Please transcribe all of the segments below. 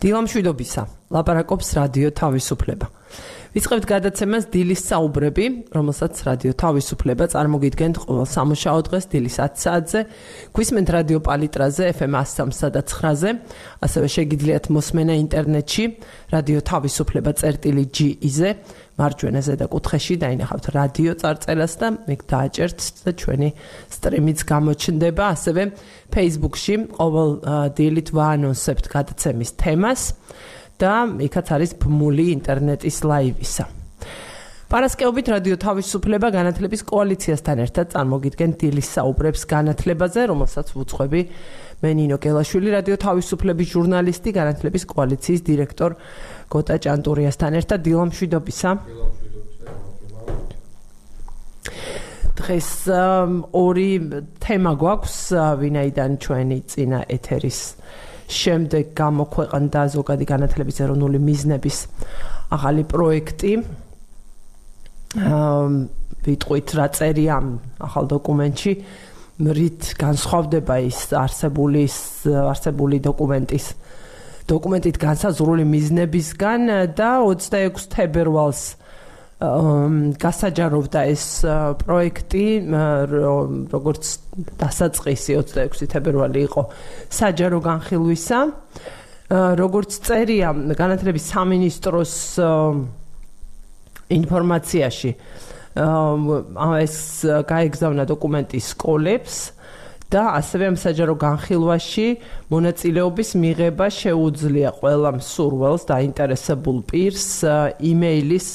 დილამშვიდობისა. ლაპარაკობს რადიო თავისუფლება. ვიწყებთ გადაცემას დილის საუბრები, რომელსაც რადიო თავისუფლება წარმოგიდგენთ ყოველ სამუშაო დღეს დილის 10 საათზე, გვისმენთ რადიო პალიტრაზე FM 103.9-ზე, ასევე შეგიძლიათ მოსმენა ინტერნეტში რადიო თავისუფლება წერტილი.ge-ზე, მარჯვენაზე და კუთხეში დაინახავთ რადიო წარწერას და მეკ დააჭერთ და ჩვენი სტრიმიც გამოჩნდება, ასევე Facebook-ში ყოველ დილით ვაანონსებთ გადაცემის თემას. და იქაც არის ბმული ინტერნეტის ლაივისა. პარასკევობით რადიო თავისუფლება განათლების კოალიციასთან ერთად წარმოგიდგენ დილის საუბრებს განათლებაზე, რომელსაც უძღვები მე ნინო კელაშვილი, რადიო თავისუფლების ჟურნალისტი, განათლების კოალიციის დირექტორ გოტა ჭანტურიასთან ერთად დილამშვიდობისა. დღეს ორი თემა გვაქვს, ვინაიდან ჩვენი წინა ეთერის შემდეგ გამოქვეყნდა ზოგადი განათლების ეროვნული მიზნების ახალი პროექტი. აა ვიტყვით რა წერია ახალ დოკუმენტში რით განსხვავდება ის არსებული არსებული დოკუმენტის დოკუმენტით განსაზღვრული მიზნებისგან და 26 თებერვალს გასაჯაროვდა ეს პროექტი როგორც დასაწყისი 26 თებერვალი იყო საჯარო განხილვისა. როგორც წერია განათლების სამინისტროს ინფორმაციაში ეს გაეგზავნა დოკუმენტი სკოლებს და ასევე ამ საჯარო განხილვაში მონაწილეობის მიღება შეუძლია ყველა მსურველს და ინტერესებულ პირს იმეილის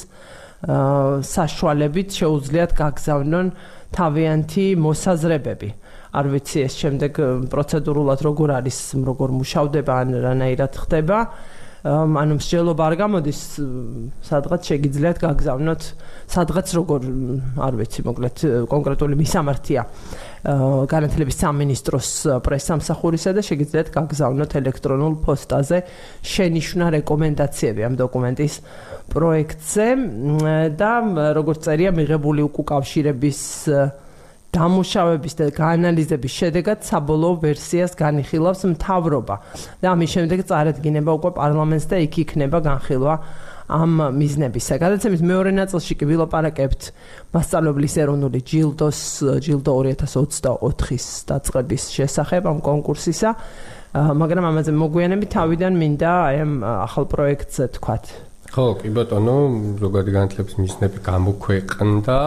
საშუალებით შეუძლიათ გაგზავნონ თავიანთი მოსაზრებები. არ ვიცი ეს შემდეგ პროცედურულად როგორ არის, როგორ მუშავდება ან რანაირად ხდება. ანუ მსჯელობა არ გამოდის სადღაც შეგიძლიათ გაგზავნოთ სადღაც როგორ არ ვიცი მოკლედ კონკრეტული მისამართია განათლების სამინისტროს პრესამსახურისა და შეგიძლიათ გაგზავნოთ ელექტრონულ პოსტაზე შენიშვნა რეკომენდაციები ამ დოკუმენტის პროექტზე და როგორც წერია მიღებული უკავშირების დამუშავების და გაანალიზების შედეგად საბოლოო ვერსიას განიხილავს მთავრობა. და ამის შემდეგ წარადგინება უკვე პარლამენტს და იქ იქნება განხილვა ამ მიზნებისა. გადაცემის მეორე ნაწილში კი ვილაპარაკებთ მასწავლებლის ეროვნული ჯილდოს ჯილდო 2024-ის დაწყების შესახებ ამ კონკურსისა. მაგრამ ამაზე მოგვიანებით თავიდან მინდა აი ამ ახალ პროექტზე თქვათ. ხო, კი ბატონო, ზოგადი განათლების მიზნები გამოქვეყნდა.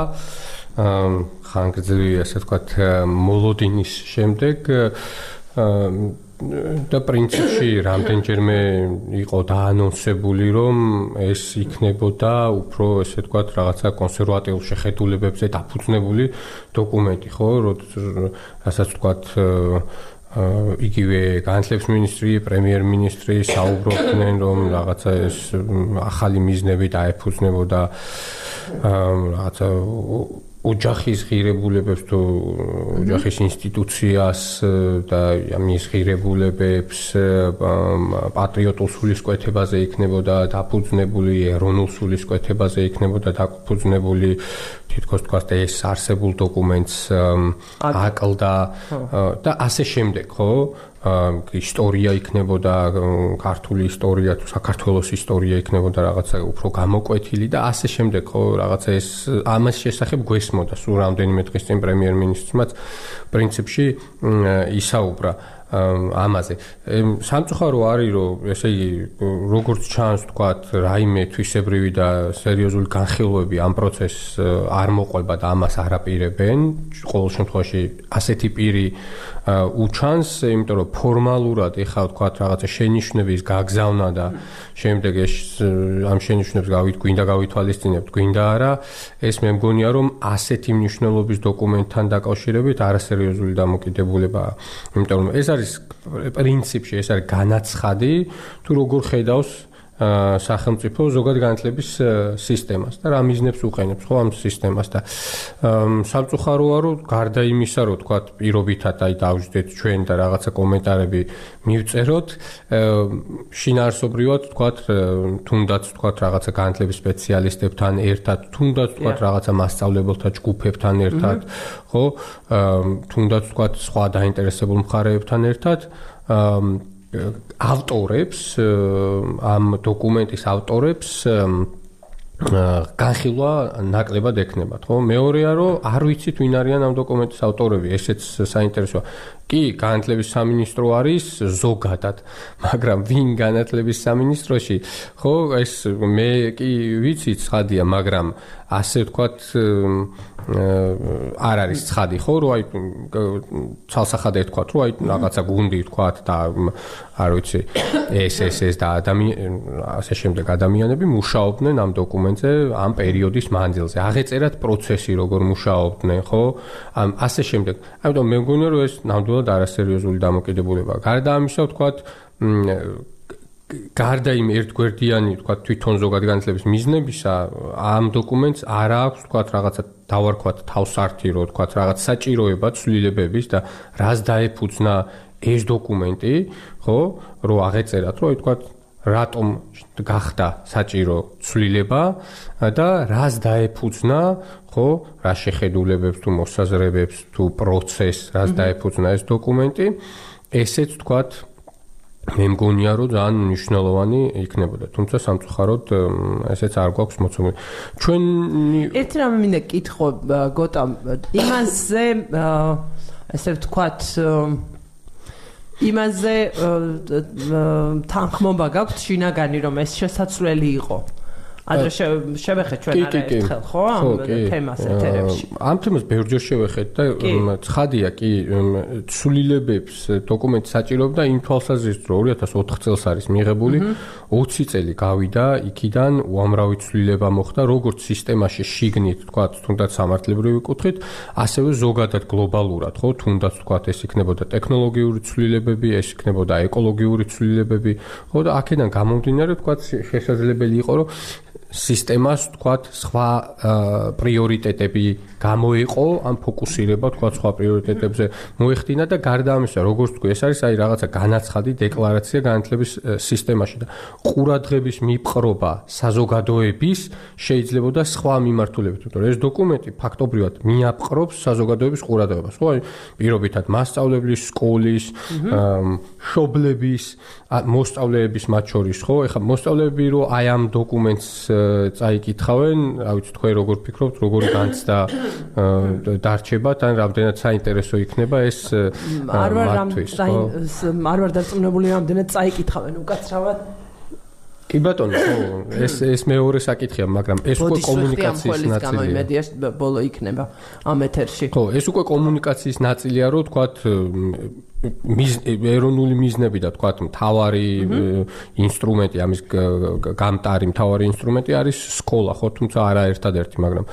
ხანგრძლივი ასე ვთქვათ მოლოდინის შემდეგ და პრინციპში რამდენჯერმე იყო დაანონსებული რომ ეს იქნებოდა უფრო ესე ვთქვათ რაღაცა კონსერვატიულ შეხედულებებზე დაფუძნებული დოკუმენტი ხო? რასაც ვთქვათ იგივე განათლების მინისტრი, პრემიერ-მინისტრი საუბრობდნენ რომ რაღაცა ეს ახალი მიზნები დაეფუძნებოდა რაღაცა ოჯახის ღირებულებებს თუ ოჯახის ინსტიტუციას და მის ღირებულებებს პატრიოტულ სულისკვეთებაზე იქნებოდა დაფუძნებული ეროვნულ სულისკვეთებაზე იქნებოდა დაფუძნებული თითქოს თქვა და ეს არსებულ დოკუმენტს აკლდა და ასე შემდეგ ხო ისტორია იქნებოდა ქართული ისტორია თუ საქართველოს ისტორია იქნებოდა რაღაცა უფრო გამოკვეთილი და ასე შემდეგ ხო რაღაცა ეს ამას შესახებ გვესმოდა სულ რამდენიმე დღის წინ პრემიერ-მინისტრმაც პრინციპში ისაუბრა ამაზე. სამწუხარო არის რომ ესე იგი როგორც ჩანს თქვათ რაიმე თვისებრივი და სერიოზული განხილვები ამ პროცესს არ მოყვება და ამას არაპირებენ. ყოველ შემთხვევაში ასეთი პირი უჩანს, იმიტომ რომ ფორმალურად ეხლა თქვათ რაღაცა შენიშვნების გაგზავნა და შემდეგ ეს ამ შენიშვნებს გავით გვინდა გავითვალისწინებთ, გვინდა არა, ეს მე მგონია რომ ასეთი მნიშვნელობის დოკუმენტთან დაკავშირებით არასერიოზული დამოკიდებულებაა. იმიტომ რომ ეს არის პრინციპში ეს არის განაცხადი თუ როგორ ხედავს სახელმწიფო ზოგადად განათლების სისტემას და რა მიზნებს უყენებს ხო ამ სისტემას და სამწუხაროა რომ გარდა იმისა რომ თქვა პირობითად აი დავждეთ ჩვენ და რაღაცა კომენტარები მივწეროთ შინაარსობრივად თქვა თუნდაც თქვა რაღაცა განათლების სპეციალისტებთან ერთად თუნდაც თქვა რაღაცა მასწავლებელთა ჯგუფებთან ერთად ხო? თუნდაც თქვა სხვა დაინტერესებულ მხარეებთან ერთად ავტორებს ამ დოკუმენტის ავტორებს განხილვა ნაკლებად ექნებათ, ხო? მეორეა, რომ არ ვიცით ვინ არიან ამ დოკუმენტის ავტორები, ესეც საინტერესოა. კი, განათლების სამინისტრო არის ზოგადად, მაგრამ ვინ განათლების სამინისტროში? ხო, ეს მე კი ვიცი ცხადია, მაგრამ ასე ვთქვათ არ არის ცხადი ხო? რომ აი ცალსახად ეთქვა რომ აი რაღაცა გუნდი ვთქვათ და არ ვიცი ეს ეს ეს და ადამიანი ასე შემდეგ ადამიანები მუშაობდნენ ამ დოკუმენტზე ამ პერიოდის მანძილზე. აღეწერათ პროცესი როგორ მუშაობდნენ ხო? ამ ასე შემდეგ. ამიტომ მე მგონია რომ ეს ნამდვილად არასერიოზული დამოკიდებულებაა გარდა ამისა ვთქვათ გარდა იმ ერთგვერდიანი თქვა თვითონ ზოგადგანცლების მიზნებისა ამ დოკუმენტს არ აქვს თქვა რაღაცა დავარქვათ თავსართი რო თქვა რაღაც საჭიროება ცვლილებების და რას დაეფუძნა ეს დოკუმენტი ხო რო აღეწერათ რო თქვა რატომ გახდა საჭირო ცვლილება და რას დაეფუძნა ხო რა შეხედულებებს თუ მოსაზრებებს თუ პროცესს რას დაეფუძნა ეს დოკუმენტი. ესეც თქვათ მე მგონია რომ ძალიან მნიშვნელოვანი იქნებოდა თუმცა სამწუხაროდ ესეც არ გვაქვს მოცემული ჩვენი ერთ რამე მინდა კითხო გოტა იმაზე ესე ვთქვათ იმაზე თანხმობა გაქვთ შინაგანი რომ ეს შესაძლებელი იყო ადრე შევეხეთ ჩვენ არაერთხელ ხო ამ თემას ეთერებში. ამ თემას ბევრჯერ შევეხეთ და ცხადია კი ცვლილებებს დოკუმენტი საჭიროებდა იმ თვალსაზრისით რომ 2004 წელს არის მიღებული. 20 წელი გავიდა იქიდან უამრავი ცვლილება მოხდა როგორც სისტემაში შიგნით თქვა თუნდაც სამართლებრივი კუთხით ასევე ზოგადად გლობალურად ხო თუნდაც თქვა ეს იქნებოდა ტექნოლოგიური ცვლილებები ეს იქნებოდა ეკოლოგიური ცვლილებები ხო და აქედან გამომდინარე თქვა შესაძლებელი იყო რომ სისტემას თქვათ სხვა პრიორიტეტები გამოიყო ამ ფოკუსირება თქვათ სხვა პრიორიტეტებზე მოეხდინა და გარდა ამისა როგორც თქვი ეს არის აი რაღაცა განაცხადი დეკლარაცია განათლების სისტემაში და ყურადღების მიპყრობა საზოგადოების შეიძლება და სხვა მიმართულებით. თორე ეს დოკუმენტი ფაქტობრივად მიაპყრობს საზოგადოების ყურადღებას. ხო აი პირობითად მასწავლებლის სკოლის შობლების მოსწავლეების მათ შორის ხო ეხლა მოსწავლეები რო აი ამ დოკუმენტს წაიკითხავენ, რა ვიცი თქვენ როგორ ფიქრობთ, როგორი განცდა დარჩებათ, ან რამდენად საინტერესო იქნება ეს მათთვის, ხო? არ ვარ დარწმუნებული რამდენად წაიკითხავენ უკაცრავად. კი ბატონო, ხო, ეს ეს მეორე საკითხია, მაგრამ ეს უკვე კომუნიკაციის ნაწილია. გამომედია ბოლო იქნება ამ ეთერში. ხო, ეს უკვე კომუნიკაციის ნაწილია, რომ თქვათ ეროვნული მიზნები და თქვათ მთავარი ინსტრუმენტი ამის გამტარი მთავარი ინსტრუმენტი არის სკოლა ხო თუმცა არა ერთადერთი მაგრამ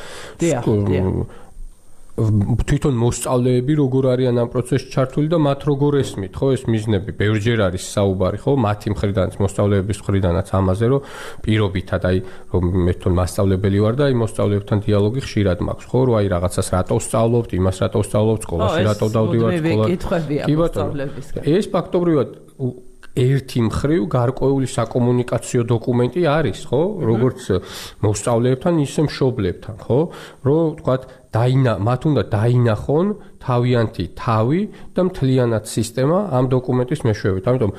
თვითონ მოსწავლეები როგორ არიან ამ პროცესში ჩართული და მათ როგორ ესმით ხო? ეს მიზნები. ბევრჯერ არის საუბარი ხო? მათი მხრიდანაც მოსწავლეების მხრიდანაც ამაზე რომ პირობითად აი რომ მე თვითონ მასწავლებელი ვარ და აი მოსწავლეებთან დიალოგი ხშირად მაქვს ხო? რომ აი რაღაცას რატო სწავლობთ იმას რატო სწავლობთ სკოლაში რატო დავდივართ სკოლაში კი ბატონო ეს ფაქტობრივად ერთი მხრივ გარკვეული საკომუნიკაციო დოკუმენტი არის, ხო? როგორც მოსწავლეებთან, ისე მშობლებთან, ხო? რომ თქვათ დაინა მათ უნდა დაინახონ თავიანთი თავი და მთლიანად სისტემა ამ დოკუმენტის მეშვეობით. ამიტომ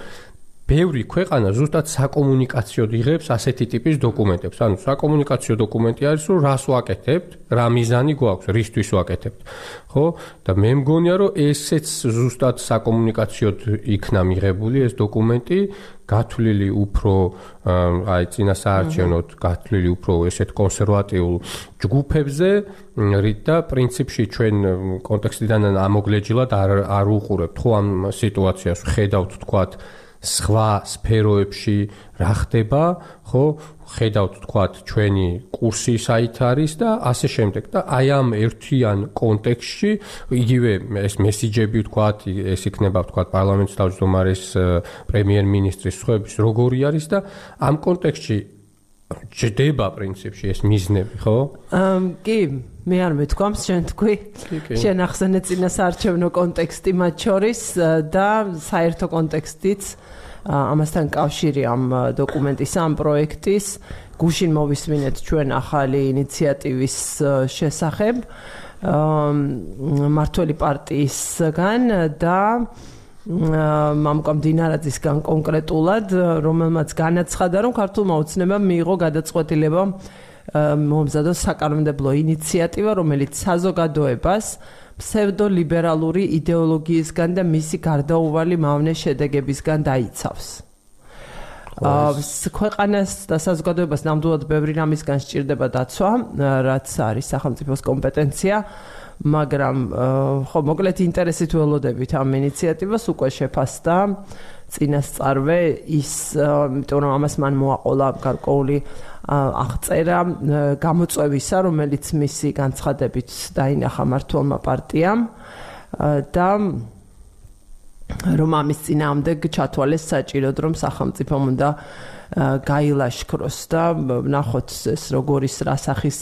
ბევრი ქვეყანა ზუსტად საკომუნიკაციოდ იღებს ასეთი ტიპის დოკუმენტებს. ანუ საკომუნიკაციო დოკუმენტი არის, რომ რას ვაკეთებთ, რა მიზანი გვაქვს, რისთვის ვაკეთებთ. ხო? და მე მგონია, რომ ესეც ზუსტად საკომუნიკაციოდ იქნა მიღებული ეს დოკუმენტი, გათვლილი უფრო აი წინასაარჩევნოდ გათვლილი უფრო ესეთ კონსერვატიულ ჯგუფებზე, რით და პრინციპში ჩვენ კონტექსტიდან ამოგლეჯილად არ არ უყურებთ ხო ამ სიტუაციას, ხედავთ თქვათ სხვა სფეროებში რა ხდება, ხო? ხედავთ თქვათ ჩვენი კურსი საით არის და ასე შემდეგ და აი ამ ერთიან კონტექსტში იგივე ეს მესიჯები თქვათ ეს იქნება თქვათ პარლამენტის თავმჯდომარის პრემიერ-მინისტრის სხვების როგორი არის და ამ კონტექსტში ჯდება პრინციპში ეს მიზნები, ხო? აა კი, მე არ მეთქვამს, შენ თქვი. შენ ახსენე წინა საარჩევნო კონტექსტი მათ შორის და საერთო კონტექსტიც ამასთან კავშირი ამ დოკუმენტის ამ პროექტის. გუშინ მოვისმინეთ ჩვენ ახალი ინიციატივის შესახებ მართველი პარტიისგან და მამკა მდინარაძისგან კონკრეტულად, რომელმაც განაცხადა, რომ ქართულმა ოცნებამ მიიღო გადაწყვეტილება მომზადოს საკანონმდებლო ინიციატივა, რომელიც საზოგადოებას ფსევდოლიბერალური იდეოლოგიისგან და მისი გარდაუვალი მავნე შედეგებისგან დაიცავს. აა ქვეყანას და საზოგადოებას ნამდვილად ბევრი რამისგან სჭირდება დაცვა, რაც არის სახელმწიფოს კომპეტენცია. მაგრამ ხო მოკლედ ინტერესით ველოდებით ამ ინიციატივას უკვე შეფასდა. წინასწარვე ის იმიტომ რომ ამას მან მოაყოლა გარკვეული აღწერა გამოწვევისა რომელიც მისი განცხადებით დაინახა მართლმა პარტიამ და რომ ამის წინააღმდეგ ჩათვალეს საჭიროდ რომ სახელმწიფომ უნდა გაილაშქროს და ნახოთ ეს როგორ ის რასახის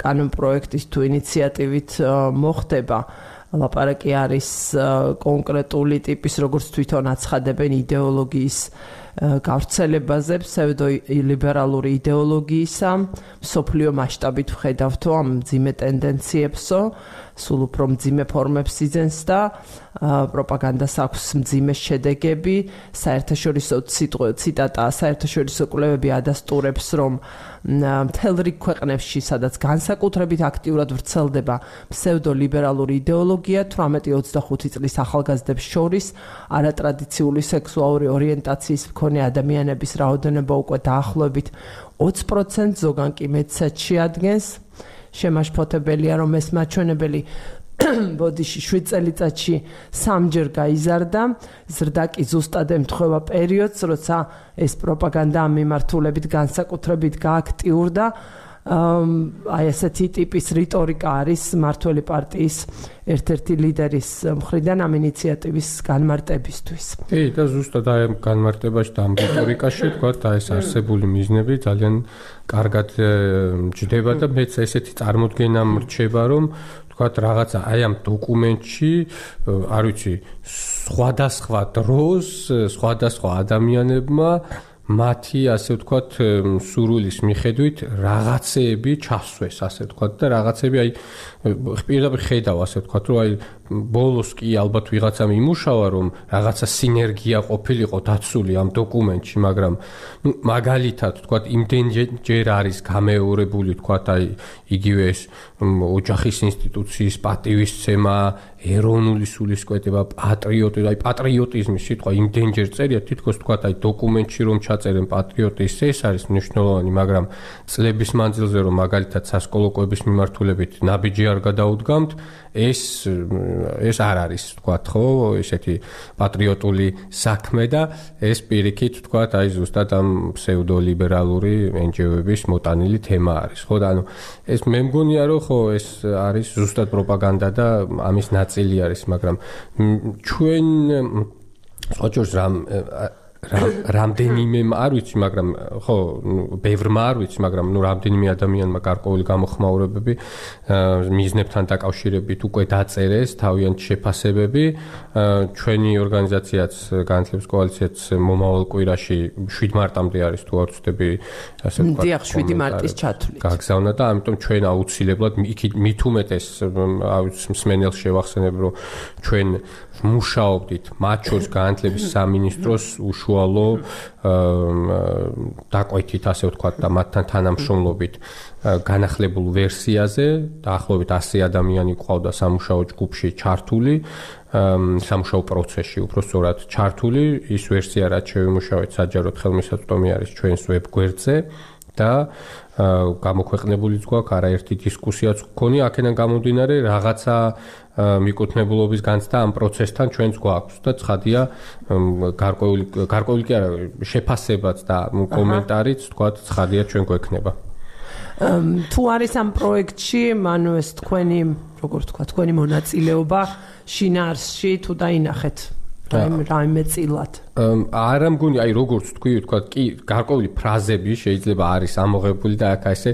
კანონ პროექტის თუ ინიციატივით მოხდება. ლაპარაკი არის კონკრეტული ტიპის როგორც თვითონ აცხადებენ იდეოლოგიის გავრცელებაზე ფსევდოლიბერალური იდეოლოგიისა სოფლიო მასშტაბით ვხედავთო ამ ძიმე ტენდენციებსო სულ უფრო მძიმე ფორმებს იძენს და პროპაგანდას აქვს მძიმე შედეგები. საერთაშორისო ციტატა საერთაშორისო კვლევები ადასტურებს, რომ მთელ რიგ ქვეყნებში, სადაც განსაკუთრებით აქტიურად ვრცელდება ფსევდოლიბერალური იდეოლოგია, 18-25 წლის ახალგაზრდებს შორის არატრადიციული სექსუალური ორიენტაციის მქონე ადამიანების რაოდენობა უკვე დაახლოებით 20%, ზოგან კი მეცაც შეადგენს. შემაშფოთებელია რომ ეს მაჩვენებელი ბოდიში 7 წელიწადში სამჯერ გაიზარდა. ზრდა კი ზუსტად ემთხვევა პერიოდს როცა ეს პროპაგანდა ამ მიმართულებით განსაკუთრებით გააქტიურდა აი ესეთი ტიპის რიტორიკა არის მართველი პარტიის ერთ-ერთი ლიდერის მხრიდან ამ ინიციატივის განმარტებისთვის. კი, და ზუსტად აი ამ განმარტებაში და ამ რიტორიკაში თქვა და ეს არსებული მიზნები ძალიან კარგად ჯდება და მეც ესეთი წარმოდგენა მრჩება, რომ თქვა რაღაცა აი ამ დოკუმენტში, არ ვიცი, სხვადასხვა დროს, სხვადასხვა ადამიანებმა მათი ასე ვთქვათ სურვილის მიხედვით რაღაცეები ჩასვეს ასე ვთქვათ და რაღაცები აი პირდაპირ ხედავ ასე ვთქვათ რომ აი ბოლოს კი ალბათ ვიღაცამ იმუშავა რომ რაღაცა სინერგია ყოფილიყო დაცული ამ დოკუმენტში მაგრამ ნუ მაგალითად ვთქვათ იმდენჯერ არის გამეორებული ვთქვათ აი იგივე ეს ოჯახის ინსტიტუციის პატივისცემა ეროვნული სულისკვეთება პატრიოტი აი პატრიოტიზმის სიტყვა იმდენჯერ წერია თითქოს ვთქვათ აი დოკუმენტში რომ ჩაწერენ პატრიოტის ეს არის მნიშვნელოვანი მაგრამ წლების მანძილზე რომ მაგალითად სასკოლო კვების მიმართულებით ნაბიჯი არ გადაუდგამთ ეს ეს არ არის თქვათ ხო ესეთი პატრიოტული საქმე და ეს პირიქით თქვათ აი ზუსტად ამ ფსევდოლიბერალური NGO-ების მოტანილი თემა არის ხო ანუ ეს მე მგონია რომ ხო ეს არის ზუსტად პროპაგანდა და ამის ნაწილი არის მაგრამ ჩვენ სწორედ რამ რამდენიმე არ ვიცი, მაგრამ ხო, ბევრმა არ ვიცი, მაგრამ ნუ რამდენიმე ადამიანმა გარკვეული გამოხმაურებები მიზნებთან დაკავშირებით უკვე დაწერეს თავიანთი შეფასებები. ჩვენი ორგანიზაციაც განათლების კოალიციაც მომავალ კვირაში 7 მარტამდე არის თუ არ ვცდები, ასე ვთქვათ. დიახ, 7 მარტის ჩათვლით. გაგზავნა და ამიტომ ჩვენ აუცილებლად იქით მით უმეტეს ავიც მსმენელს შევახსენებ, რომ ჩვენ მუშაობდით მათ შორის განათლების სამინისტროს უშუალო დაკვეთით ასე ვთქვათ და მათთან თანამშრომლობით განახლებულ ვერსიაზე დაახლოებით 100 ადამიანი ყავდა სამუშაო ჯგუფში ჩართული სამუშაო პროცესში უფრო სწორად ჩართული. ის ვერსია რაც შევიმუშავეთ საჯაროდ ხელმისაწვდომი არის ჩვენს ვებ გვერდზე და გამოქვეყნებულიც გვაქვს არაერთი დისკუსიაც გქონია აქედან გამომდინარე რაღაცა მიკუთვნებულობის განცდა ამ პროცესთან ჩვენც გვაქვს და ცხადია გარკვეული გარკვეული კი არა შეფასებაც და კომენტარიც თქვა ცხადია ჩვენ გვექნება. თუ არის ამ პროექტში ანუ ეს თქვენი როგორ თქვა თქვენი მონაწილეობა შინაარსში თუ დაინახეთ რაიმე რაიმე წილად. არა მგონი, აი როგორც თქვი, თქვა კი გარკვეული ფრაზები შეიძლება არის ამოღებული და აქ ასე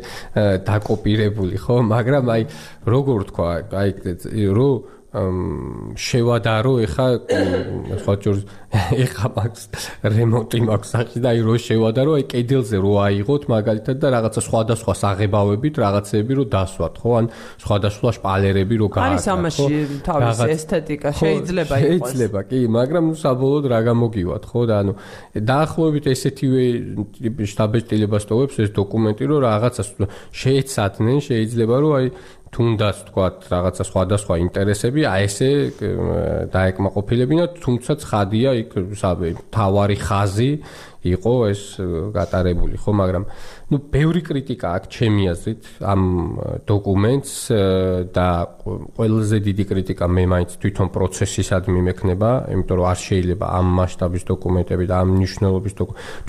დაკოპირებული, ხო? მაგრამ აი როგორ თქვა, აი რო შევადარო ეხა სხვა ჯერ ეხა მაქვს რემონტი მაქვს სახში და აი რო შევადარო აი კედელზე რო აიღოთ მაგალითად და რაღაცა სხვადასხვა საღებავებით რაღაცები რო დასვათ ხო? ან სხვადასხვა შპალერები რო გააკეთოთ არის ამაში თავისი ესთეტიკა შეიძლება იყოს. შეიძლება კი მაგრამ ნუ საბოლოოდ რა გამოგივათ ხო? და ანუ დაახლოებით ესეთივე შტაბეჭდილებას ტოვებს ეს დოკუმენტი რომ რაღაცას შეეცადნენ შეიძლება რომ აი თუნდაც თქვა რაღაცა სხვადასხვა ინტერესები, აი ესე დაეკმაყოფილებინა, თუმცა ცხადია იქ თავარი ხაზი იყო ეს გატარებული, ხო, მაგრამ ну, ბევრი კრიტიკა აქვს ჩემი აზრით ამ დოკუმენტს და ყველაზე დიდი კრიტიკა მე მაინც თვითონ პროცესისადმი მექნება, იმიტომ რომ არ შეიძლება ამ მასშტაბის დოკუმენტები და ამ მნიშვნელობის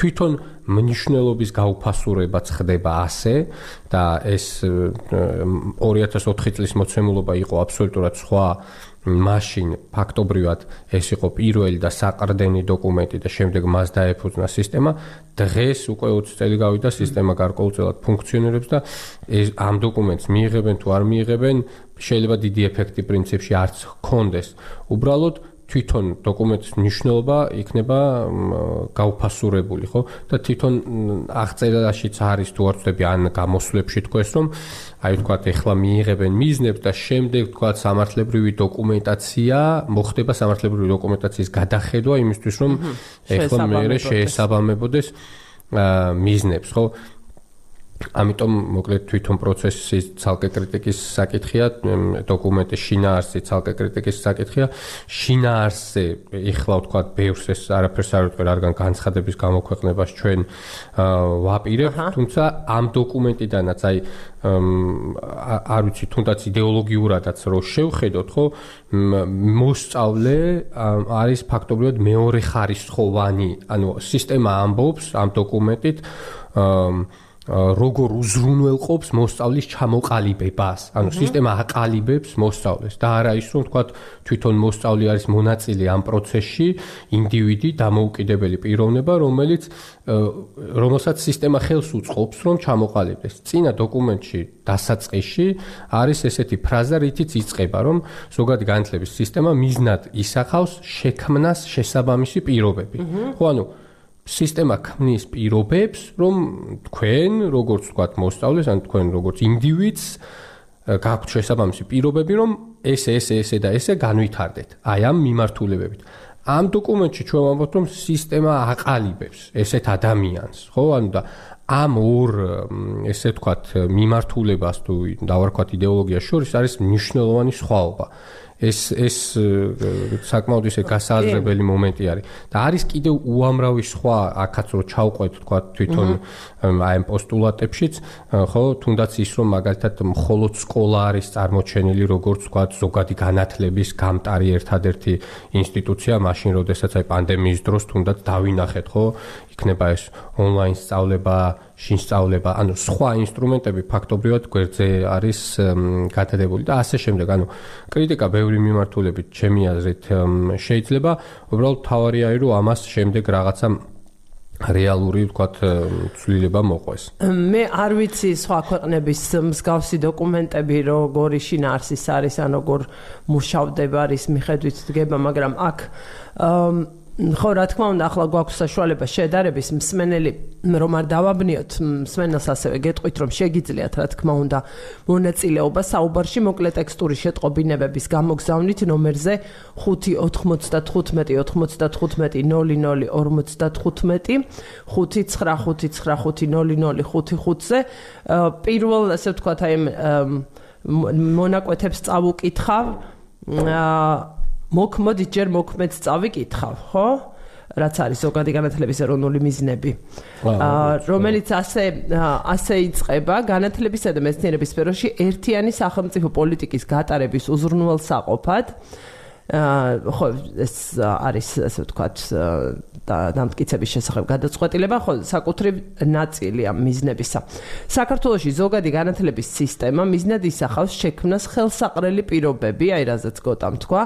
თვითონ მნიშვნელობის გაუფასურებაც ხდება ასე და ეს 2004 წლის მოცემულობა იყო აბსოლუტურად სხვა მაშინ ფაქტობრივად ეს იყო პირველი და საყრდენი დოკუმენტი და შემდეგ მას დაეფუძნა სისტემა. დღეს უკვე 20 წელი გავიდა სისტემა გარკვეულწილად ფუნქციონირებს და ეს ამ დოკუმენტს მიიღებენ თუ არ მიიღებენ შეიძლება დიდი ეფექტი პრინციპში არც ჰქონდეს. უბრალოდ თვითონ დოკუმენტის მნიშვნელობა იქნება გაუფასურებული, ხო? და თვითონ აღწერაშიც არის თუ არ ვწდები ან გამოსვლებში თქვეს, რომ აი ვთქვათ, ეხლა მიიღებენ მიზნებს და შემდეგ ვთქვათ, სამართლებრივი დოკუმენტაცია, მოხდება სამართლებრივი დოკუმენტაციის გადახედვა იმისთვის, რომ ეხლა მეერე შეესაბამებოდეს მიზნებს, ხო? ამიტომ მოკლედ თვითონ პროცესის ცალკე კრიტიკის საკითხია, დოკუმენტის შინაარსი ცალკე კრიტიკის საკითხია. შინაარსზე ეხლა ვთქვა, ბევრს ეს არაფერს არ ვიტყვი, რადგან განცხადების გამოქვეყნებას ჩვენ ვაპირებთ, თუმცა ამ დოკუმენტიდანაც აი არ ვიცი, თუნდაც იდეოლოგიურადაც რო შევხედოთ, ხო, მოსწავლე არის ფაქტობრივად მეორე ხარისხოვანი, ანუ სისტემა ამბობს ამ დოკუმენტით აა როგორ უზრუნველყოფს მოსწავლის ჩამოყალიბებას. ანუ სისტემა აყალიბებს მოსწავლეს და არა ის რომ თქვა თვითონ მოსწავლე არის მონაწილე ამ პროცესში, ინდივიდი, დამოუკიდებელი პიროვნება, რომელიც რომელსაც სისტემა ხელს უწყობს რომ ჩამოყალიბდეს. წინა დოკუმენტში დასაწყისში არის ესეთი ფრაზა, რითიც იწყება, რომ ზოგადი განათლების სისტემა მიზნად ისახავს შექმნას შესაბამისი პირობები. ხო, ანუ სისტემა ქმნის პირობებს, რომ თქვენ, როგორც ვთქვათ, მოსწავლეს, ან თქვენ როგორც ინდივიდს გაქვთ შესაბამისი პირობები, რომ ეს ეს ესე და ესე განვითარდეთ. აი ამ მიმართულებებით. ამ დოკუმენტში ჩვენ ვამბობთ, რომ სისტემა აყალიბებს ესეთ ადამიანს, ხო? ანუ და ამ ორ ესე ვთქვათ, მიმართულებას თუ დავარქვათ იდეოლოგიას შორის არის მნიშვნელოვანი სხვაობა. ეს ეს საკმაოდ ისე გასააზრებელი მომენტი არის. და არის კიდევ უამრავი სხვა აქაც რო ჩავყვეთ თქვა თვითონ აი ამ პოსტულატებშიც. ხო თუნდაც ის რომ მაგალითად მხოლოდ სკოლა არის წარმოჩენილი როგორც თქვა ზოგადი განათლების გამტარი ერთადერთი ინსტიტუცია მაშინ როდესაც აი პანდემიის დროს თუნდაც დავინახეთ ხო იქნება ეს ონლაინ სწავლება შინ სწავლება, ანუ სხვა ინსტრუმენტები ფაქტობრივად გვერდზე არის გადადებული და ასე შემდეგ. ანუ კრიტიკა ბევრი მიმართულებით ჩემი აზრით შეიძლება, უბრალოდ თავარია რომ ამას შემდეგ რაღაცა რეალური ვთქვათ ცვლილება მოყვეს. მე არ ვიცი სხვა ქვეყნების მსგავსი დოკუმენტები როგორი შინაარსის არის ან როგორ მუშავდება ის მიხედვით დგება, მაგრამ აქ ხო რა თქმა უნდა ახლა გვაქვს საშუალება შედარების მსმენელი რომ არ დავაბნიოთ მსმენელს ასევე გეტყვით რომ შეგიძლიათ რა თქმა უნდა მონაწილეობა საუბარში მოკლე ტექსტური შეტყობინებების გამოგზავნით ნომერზე 59595500055-ზე ზე პირველ ასე ვთქვათ აი მონაკვეთებს წავუკითხავ აა მოქმოდი ჯერ მოქმედს წავიკითხავ, ხო? რაც არის ზოგადი განათლების ეროვნული მიზნები. აა რომელიც ასე ასე იწება განათლებისა და მეცნიერების სფეროში ერთიანი სახელმწიფო პოლიტიკის გატარების უზრუნველსაყოფად აა ხო ეს არის ასე ვთქვათ და დამტკიცების შესახებ გადაწყვეტილება, ხო საკუთრივ ნაწილი ამ მიზნებისა. საქართველოსი ზოგადი განათლების სისტემა მიზნად ისახავს შექმნას ხელსაყრელი პირობები, აი რაზეც გოტამ თქვა,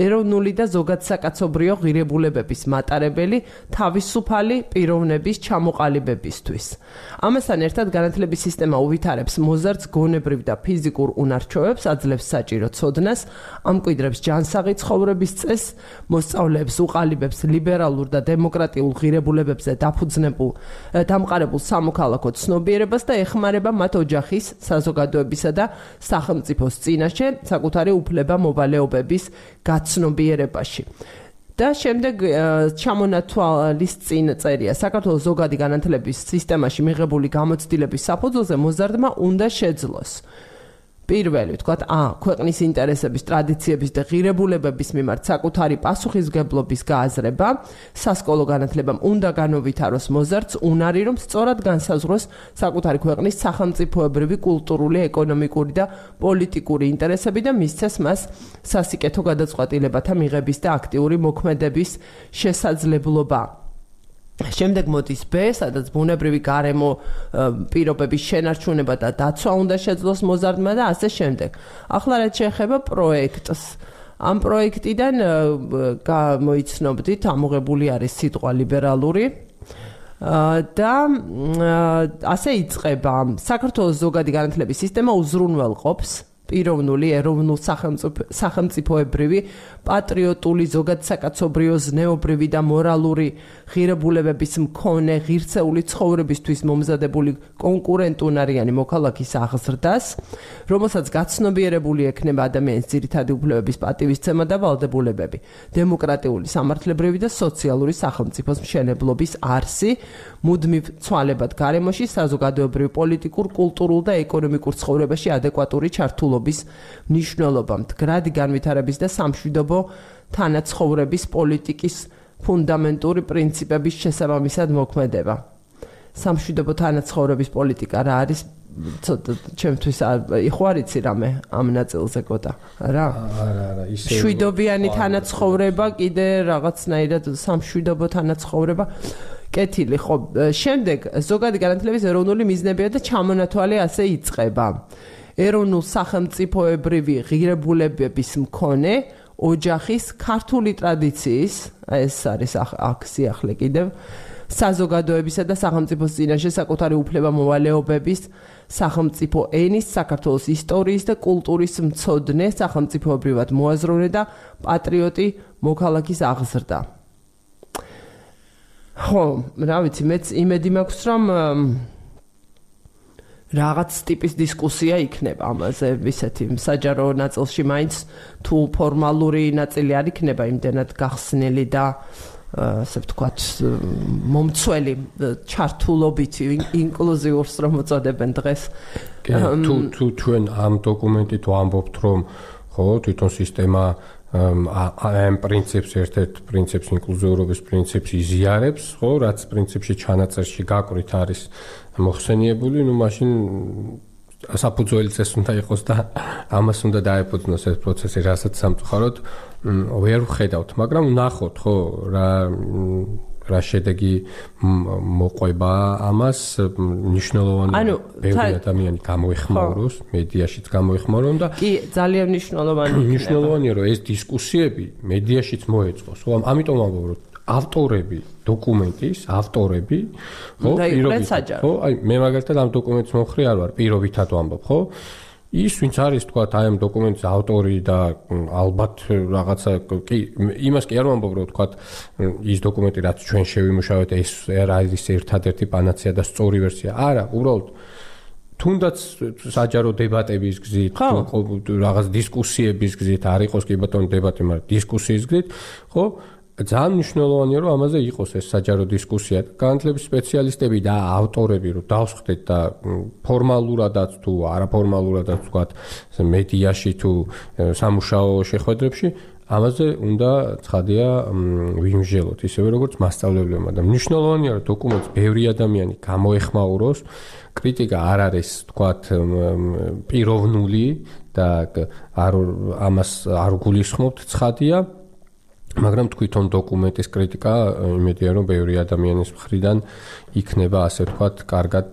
ეროვნული და ზოგადსაკაცობრიო ღირებულებების მატარებელი თავისუფალი პიროვნების ჩამოყალიბებისთვის. ამასთან ერთად განათლების სისტემა უვითარებს მოზარდ გონებრივ და ფიზიკურ უნარჩვევებს, აძლევს საჭირო ცოდნას, ამკვიდრებს ჯანსაღი ცხოვრების წესს, მოსწავლეებს უყალიბებს ლიბერალურ და დემოკრატიულ ღირებულებებზე დაფუძნებულ დამყარებულ სამოქალაქო ცნობიერებას და ეხმარება მათ ოჯახის, საზოგადოებისა და სახელმწიფოს წინაშე საკუთარი უფლება მოვალეობების გაცნობიერებაში. და შემდეგ ჩამონათვალის წინ წერია საქართველოს ზოგადი განათლების სისტემაში მიღებული გამოცდილების საფუძველზე მოზარდმა უნდა შეძლოს პირველი ვთქვათ, ა ქვეყნის ინტერესების, ტრადიციების და ღირებულებების მიმართ საკუთარი პასუხისგებლობის გააზრება, სასკოლო განათლებამ უნდა განოვითაროს მოზარდს უნარი, რომ სწორად განსაზღვროს საკუთარი ქვეყნის სახელმწიფოებრივი, კულტურული, ეკონომიკური და პოლიტიკური ინტერესები და მისცეს მას სასიკეთო გადაწყვეტილებათა მიღების და აქტიური მოქმედების შესაძლებლობა. შემდეგ მოდის B, სადაც ბუნებრივი გარემო პირობების შენარჩუნება და დაცვა უნდა შეძლოს მოზარდმა და ასე შემდეგ. ახლა რაც შეეხება პროექტს? ამ პროექტიდან გამოიცნობდით, ამოღებული არის სიტყვა ლიბერალური. და ასე იწყება საქართველოს ზოგადი განათლების სისტემა უზრუნველყოფს პიროვნული ეროვნულ სახელმწიფოებრივი პატრიოტული ზოგადსაკაცობრიო ზნეობრივი და მორალური ღირებულებების მქონე ღირსეული ცხოვრებისთვის მომზადებული კონკურენტუნარიანი მოქალაქის აღზრდას, რომელსაც გაცნობიერებული ექნება ადამიანის ძირითადი უფლებების პატივისცემა და ვალდებულებები, დემოკრატიული, სამართლებრივი და სოციალური სახელმწიფოს მშენებლობის არსი, მუდმივ ცვალებად გარემოში საზოგადოებრივ, პოლიტიკურ, კულტურულ და ეკონომიკურ ცხოვრებაში ადეკვატური ჩართულობის მნიშვნელობა, მდგრადი განვითარების და სამშვიდობო საავადმყოფო თანაცხოვრების პოლიტიკის ფუნდამენტური პრინციპების შესაბამისად მოქმედება. სამშვიდობო თანაცხოვრების პოლიტიკა რა არის? ცოტა ჩემთვის იყო არიცი რამე ამ ნაწილზე კოტა რა? არა არა ისე შვიდობიანი თანაცხოვრება კიდე რაღაცნაირად სამშვიდობო თანაცხოვრება. კეთილი ხო შემდეგ ზოგადი გარანტილების ეროვნული მიზნებია და ჩამონათვალე ასე იწება ეროვნულ სახელმწიფოებრივი ღირებულებების მქონე ოჯახის ქართული ტრადიციის, ეს არის აქ სიახლე კიდევ, საზოგადოებისა და სახელმწიფოს წინაშე საკუთარი უფლება მოვალეობების, სახელმწიფო ენის, საქართველოს ისტორიის და კულტურის მცოდნე, სახელმწიფოებრივად მოაზროვნე და პატრიოტი მოქალაქის აღზრდა. ხო, რა ვიცი, მეც იმედი მაქვს, რომ რაღაც ტიპის დისკუსია იქნება ამაზე, ისეთი საჯარო ნაწილში მაინც თუ ფორმალური ნაწილი არ იქნება იმდენად გახსნილი და ასე ვთქვათ, მომცველი ჩართულობით ინკლუზიურს რომ მოწოდებენ დღეს. თუ თუ ჩვენ ამ დოკუმენტით ვამბობთ, რომ ხო, თვითონ სისტემა ამ პრინციპს ერთ-ერთ პრინციპს ინკლუზიურობის პრინციპს იზიარებს, ხო, რაც პრინციპში ჩანაწერში გაკვრით არის მოხსენიებული, ну მაშინ საფუძველი წეს უნდა იყოს და ამას უნდა დაეფუძნოს ეს პროცესი, რასაც სამწუხაროდ ვერ ვხედავთ, მაგრამ ნახოთ, ხო, რა რა შედეგი მოყვება ამას ნიშნულოვანი ბევრი ადამიანი გამოიხმაუროს, მედიაშიც გამოიხმაურონ და კი, ძალიან ნიშნულოვანი. ნიშნულოვანია, რომ ეს დისკუსიები მედიაშიც მოეწყოს. ხო, ამიტომ ამბობ, რომ ავტორები დოკუმენტის, ავტორები, ხო, პირობით, ხო, აი მე მაგალითად ამ დოკუმენტს მომხრი არ ვარ, პირობითად ვამბობ, ხო? ის ვინც არის თქვა აი ამ დოკუმენტის ავტორი და ალბათ რაღაცა კი იმას კი არ ვამბობ რომ თქვა ის დოკუმენტი რაც ჩვენ შევიმუშავეთ ეს არის ერთადერთი პანაცეა და სწორი ვერსია. არა უბრალოდ თუნდაც საჯარო დებატების გზით რაღაც დისკუსიების გზით არ იყოს კი ბატონო დებატი მაგრამ დისკუსიის გზით ხო ძალიან მნიშვნელოვანია რომ ამაზე იყოს ეს საჯარო დისკუსია. განათლების სპეციალისტები და ავტორები რომ დავსხდეთ და ფორმალურადაც თუ არაფორმალურადაც ვთქვათ, მედიაში თუ სამუშაო შეხვედრებში ამაზე უნდა ცხადია ვიმჟელოთ, ისევე როგორც მასშტაბლებლებმა და მნიშვნელოვანია რომ დოკუმენტს ბევრი ადამიანი გამოეხმაუროს. კრიტიკა არ არის, თქვათ, პიროვნული და არ ამას არ გულისხმობთ, ცხადია. მაგრამ თვითონ დოკუმენტის კრიტიკა იმედია რომ ბევრი ადამიანის მხრიდან იქნება ასე ვთქვათ, კარგად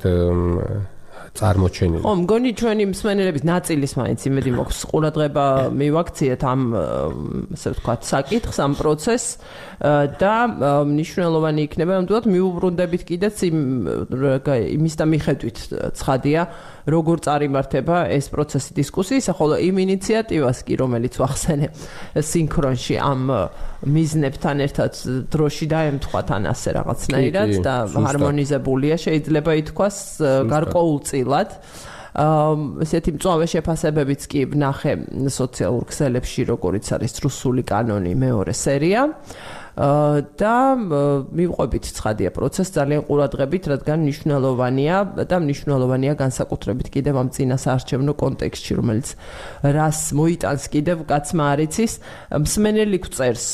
წარმოჩენილი. ხო, მგონი ჩვენი მსმენელების ნაწილის მაინც იმედი მოხს ყურადღება მივაქციეთ ამ ასე ვთქვათ საკითხს, ამ პროცესს და მნიშვნელოვანი იქნება, რომ თუნდაც მიუბრუნდებით კიდეც იმ იმის და მიხედვით ცხადია, როგორ წარიმართება ეს პროცესი დისკუსიისა, ხოლო იმ ინიციატივას კი, რომელიც ვახსენე სინქრონში ამ მიზნებთან ერთად დროში დაემთხვათ ან ასე რაღაცნაირად და ჰარმონიზებულია, შეიძლება ითქვას გარკვეულწილად. აა ესეთი მწვავე შეფასებებიც კი ვნახე სოციალურ ქსელებში, როგორიც არის რუსული კანონი მეორე სერია. და მივყვებით ცხადია. პროცესს ძალიან ყურადღებით, რადგან მნიშვნელოვანია და მნიშვნელოვანია განსაკუთრებით კიდევ ამ წინა საარჩევნო კონტექსტში, რომელიც რას მოიტანს კიდევ კაცმა არიცის. მსმენელი გწერს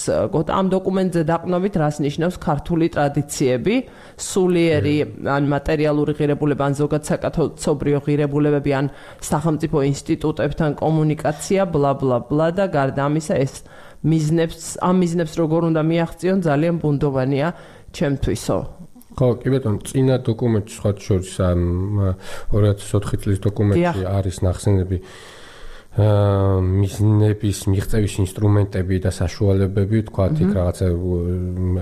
ამ დოკუმენტზე დაყნობით რას ნიშნავს ქართული ტრადიციები, სულიერი ან მატერიალური ღირებულება ან ზოგად საკათოლიკო ღირებულებები ან სახელმწიფო ინსტიტუტებთან კომუნიკაცია, ბლა ბლა ბლა და გარდა ამისა ეს მიზნებს ამ მიზნებს როგორ უნდა მიაღწიონ ძალიან ბუნდოვანია ჩემთვისო ხო კი ბატონო წინა დოკუმენტი სხვა შორის ამ 2004 წლის დოკუმენტში არის ნახსენები მიზნების მიღწევის ინსტრუმენტები და საშუალებები, თქვა იქ რაღაცა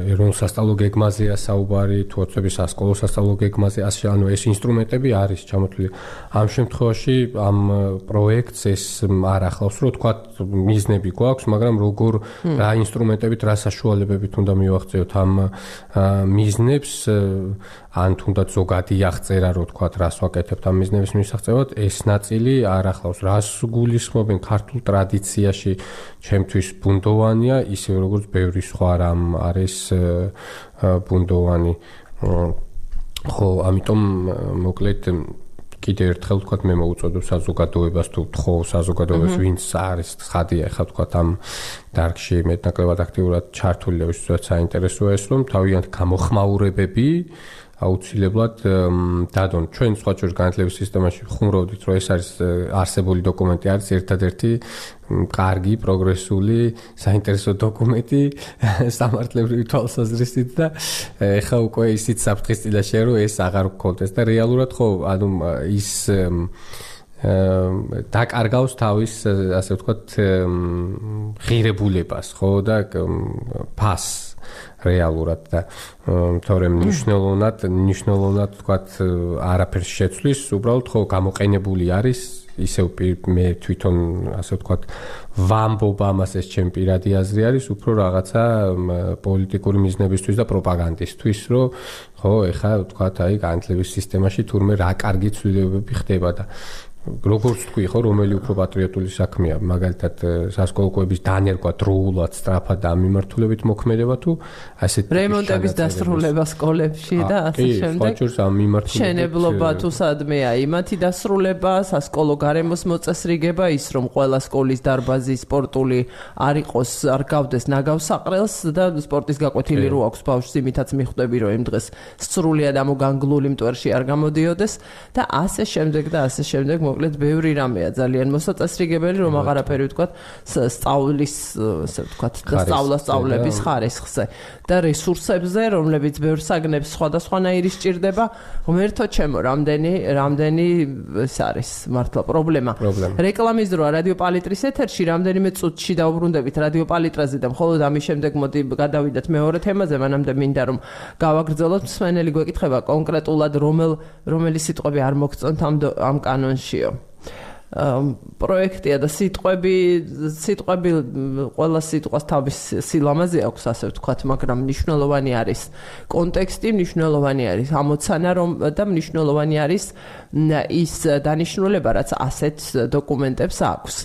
ეროვნულ სასწავლო გეგმაზეა საუბარი, თუ ოცების სასკოლო სასწავლო გეგმაზე, ასე ანუ ეს ინსტრუმენტები არის ჩამოთვლილი. ამ შემთხვევაში ამ პროექტს ეს არ ახლავს, რომ თქვა მიზნები გვაქვს, მაგრამ როგორ რა ინსტრუმენტებით, რა საშუალებებით უნდა მივახწიოთ ამ მიზნებს ან თუნდაც ზოგადი აღწერა რო თქვა რას ვაკეთებთ ამ მიზნების მისაღწევად ეს ნაწილი არ ახლავს. რას გულისხმობენ ქართულ ტრადიციაში. ჩემთვის ბუნდოვანია ისე როგორც ბევრი სხვა რამ არის ბუნდოვანი. ხო ამიტომ მოკლედ კიდე ერთხელ თქვა მე მოუწოდო საზოგადოებას თუ თხოვ საზოგადოებას ვინც არის ხადია ხა თქვა ამ დარგში მეტნაკლებად აქტიურად ჩართული და ვისაც საინტერესოა ეს რომ თავიანთ გამოხმაურებები აუცილებლად დადონ. ჩვენ სხვა ჯერ განათლების სისტემაში ხუმრობდით რომ ეს არის არსებული დოკუმენტი არის ერთადერთი კარგი პროგრესული საინტერესო დოკუმენტი სამართლებრივი თვალსაზრისით და ეხა უკვე ისიც საფრთხის წინაშე რომ ეს აღარ გქონდეს და რეალურად ხო ანუ ის დაკარგავს თავის ასე ვთქვათ ღირებულებას ხო და ფას რეალურად და თორემ ნიშნულოვნად ნიშნულოვნად თქვათ არაფერს შეცვლის უბრალოდ ხო გამოყენებული არის ისევ მე თვითონ ასე ვთქვათ ვამბობ ამას ეს ჩემ პირადი აზრი არის უფრო რაღაცა პოლიტიკური მიზნებისთვის და პროპაგანდისთვის რომ ხო ეხა ვთქვათ აი განათლების სისტემაში თურმე რა კარგი ცვლილებები ხდება და როგორც თქვი ხო რომელი უფრო პატრიოტული საქმეა. მაგალითად სასკოლო კვების დანერგვა დროულად სწრაფად და მიმართულებით მოქმედება თუ ასეთ რემონტების დასრულება სკოლებში და ასე შემდეგ. კი ამ მიმართულებით შენებლობა თუ სადმეა იმათი დასრულება სასკოლო გარემოს მოწესრიგება ის რომ ყველა სკოლის დარბაზი სპორტული არ იყოს არ გავდეს ნაგავსაყრელს და სპორტის გაკვეთილი რო აქვს ბავშვს იმითაც მიხვდები რომ იმ დღეს სრულიად ამოგანგლული მტვერში არ გამოდიოდეს. და ასე შემდეგ და ასე შემდეგ მოკლედ ბევრი რამეა ძალიან მოსაწესრიგებელი რომ აღარაფერი ვთქვა სწავლის ასე ვთქვა და სწავლა სწავლების ხარისხზე და რესურსებზე რომლებიც ბევრ საგნებს სხვადასხვანაირი სჭირდება ღმერთო ჩემო რამდენი რამდენი ეს არის მართლა პრობლემა. რეკლამის დროა რადიო პალიტრის ეთერში რამდენიმე წუთში დაუბრუნდებით რადიო პალიტრაზე და მხოლოდ ამის შემდეგ მოდი გადავიდეთ მეორე თემაზე მანამდე მინდა რომ გავაგრძელოთ მსმენელი გვეკითხება კონკრეტულად რომელ რომელი სიტყვები არ მოგწონთ ამ ამ კანონშიო პროექტია და სიტყვები სიტყვები ყველა სიტყვას თავის სილამაზე აქვს ასე ვთქვათ, მაგრამ მნიშვნელოვანი არის კონტექსტი, მნიშვნელოვანი არის ამოცანა რომ და მნიშვნელოვანი არის ის დანიშნულება, რაც ასეთ დოკუმენტებს აქვს.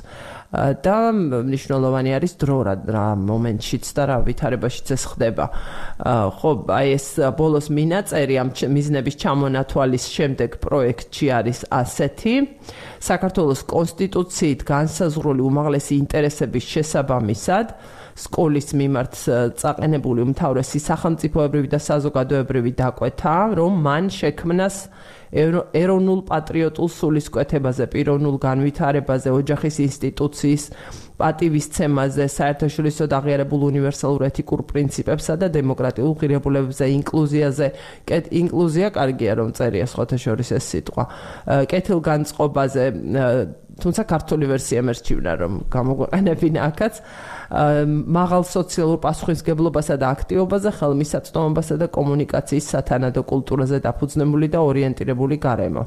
და მნიშვნელოვანი არის დრო რა მომენტშიც და რა ვითარებაშიც ეს ხდება. ხო, აი ეს ბოლოს მინაწერი ამ მიზნების ჩამონათვალის შემდეგ პროექტში არის ასეთი. საქართველოს კონსტიტუციით განსაზღვრული უმაღლესი ინტერესების შესაბამისად სკოლის მიმართ წაყენებული უმთავრესი სახელმწიფოებრივი და საზოგადოებრივი დაკვეთა, რომ მან შექმნას ეროვნულ პატრიოტულ სულისკვეთებაზე, პიროვნულ განვითარებაზე, ოჯახის ინსტიტუციის პატივისცემაზე, საერთაშორისო დაღიარებულ უნივერსალურ ეთიკურ პრინციპებსა და დემოკრატიულ ღირებულებებზე, ინკლუზიაზე. კეთ ინკლუზია კარგია რომ წერია სხვათა შორის ეს სიტყვა. კეთილგანწყობაზე თუმცა ქართული ვერსია მერჩივნა რომ გამოგვეყენებინა აქაც მაღალ სოციალურ პასუხისგებლობასა და აქტივობაზე, ხელმისაწვდომობასა და კომუნიკაციის სათანადო კულტურაზე დაფუძნებული და ორიენტირებული გარემო.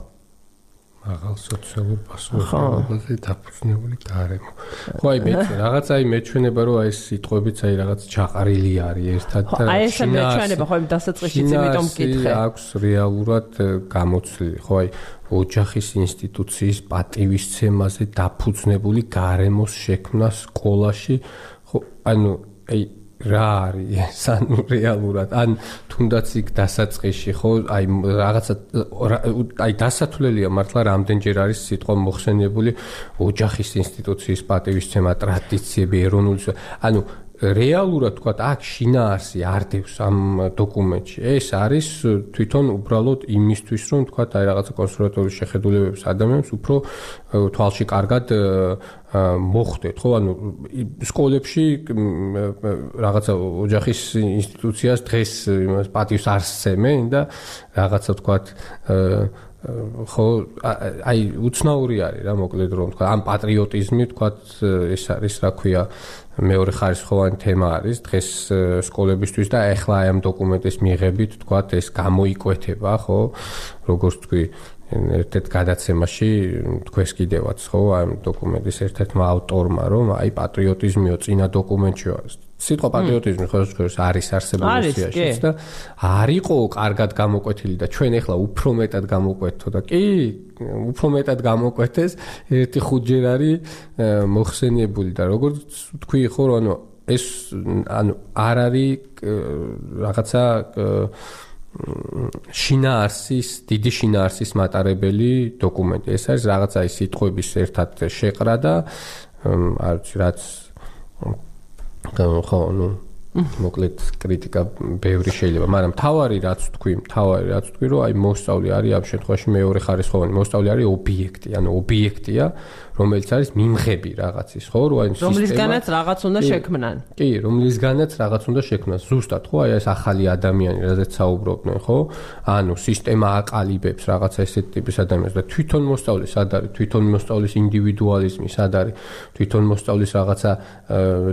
მაღალ სოციალურ პასუხისგებლობაზე დაფუძნებული გარემო. ხო აი მე რაღაცა აი მეჩვენება რომ აი ეს სიტყვებიც აი რაღაც ჩაყარილი არის ერთად და აი ეს მეჩვენება ხო იმ დასაწყისშიც იმიტომ მკითხე. აქვს რეალურად გამოცლილი ხო აი ოჯახის ინსტიტუციის პატივისცემაზე დაფუძნებული გარემოს შექმნა სკოლაში? ხო ანუ აი რა არის ანუ რეალურად ან თუნდაც იქ დასაწყისში ხო? აი რაღაცა აი დასათვლელია მართლა რამდენჯერ არის სიტყვა მოხსენებული ოჯახის ინსტიტუციის პატივისცემა ტრადიციები ეროვნული ანუ რეალურად თქვა აქ შინაარსი არდევს ამ დოკუმენტში. ეს არის თვითონ უბრალოდ იმისთვის, რომ თქვა აი რაღაცა კონსერვატორიის შეხედულებებს ადამიანს უფრო თვალში კარგად მოხდეთ, ხო? ანუ სკოლებში რაღაცა ოჯახის ინსტიტუციას დღეს იმას პატივს არ სცემენ და რაღაცა თქვა ხო აი უცნაური არის რა მოკლედ რომ თქვა ამ პატრიოტიზმი თქვა ეს არის რა ქვია მეორე ხარისხოვანი თემა არის დღეს სკოლებისთვის და ახლა აი ამ დოკუმენტის მიღებით თქვა ეს გამოიკვეთება ხო როგორც თქვი ერთ-ერთ გადაცემაში თქვენს კიდევაც ხო ამ დოკუმენტის ერთ-ერთმა ავტორმა რომ აი პატრიოტიზმიო წინა დოკუმენტშია სიტყვა პატრიოტიზმი ხო შეიძლება არის არსებული სიაშიც და არისო კარგად გამოკვეთილი და ჩვენ ახლა უფრო მეტად გამოკვეთთო და კი უფრო მეტად გამოკვეთეს ერთი ხუთჯერ არის მოხსენიებული და როგორც თქვი ხო რომ ანუ ეს ანუ არ არის რაღაცა შინაარსის დიდი შინაარსის მატარებელი დოკუმენტი. ეს არის რაღაცა ის სიტყვების ერთად შეყრა და არ ვიცი რაც ხო ნუ მოკლედ კრიტიკა ბევრი შეიძლება, მაგრამ თავარი რაც თქვი, თავარი რაც თქვი, რომ აი მოსწავლე არის ამ შემთხვევაში მეორე ხარისხოვანი, მოსწავლე არის ობიექტი, ანუ ობიექტია, რომელიც არის მიმღები რაღაცის, ხო, რომ აი სისტემა რომლისგანაც რაღაც უნდა შექმნან. კი, რომლისგანაც რაღაც უნდა შექმნას. ზუსტად, ხო, აი ეს ახალი ადამიანი, რაზეც საუბრობდნენ, ხო? ანუ სისტემა აყალიბებს რაღაცა ესეთ ტიპის ადამიანს და თვითონ მოსწავლე სად არის? თვითონ მოსწავლის ინდივიდუალიზმი სად არის? თვითონ მოსწავლის რაღაცა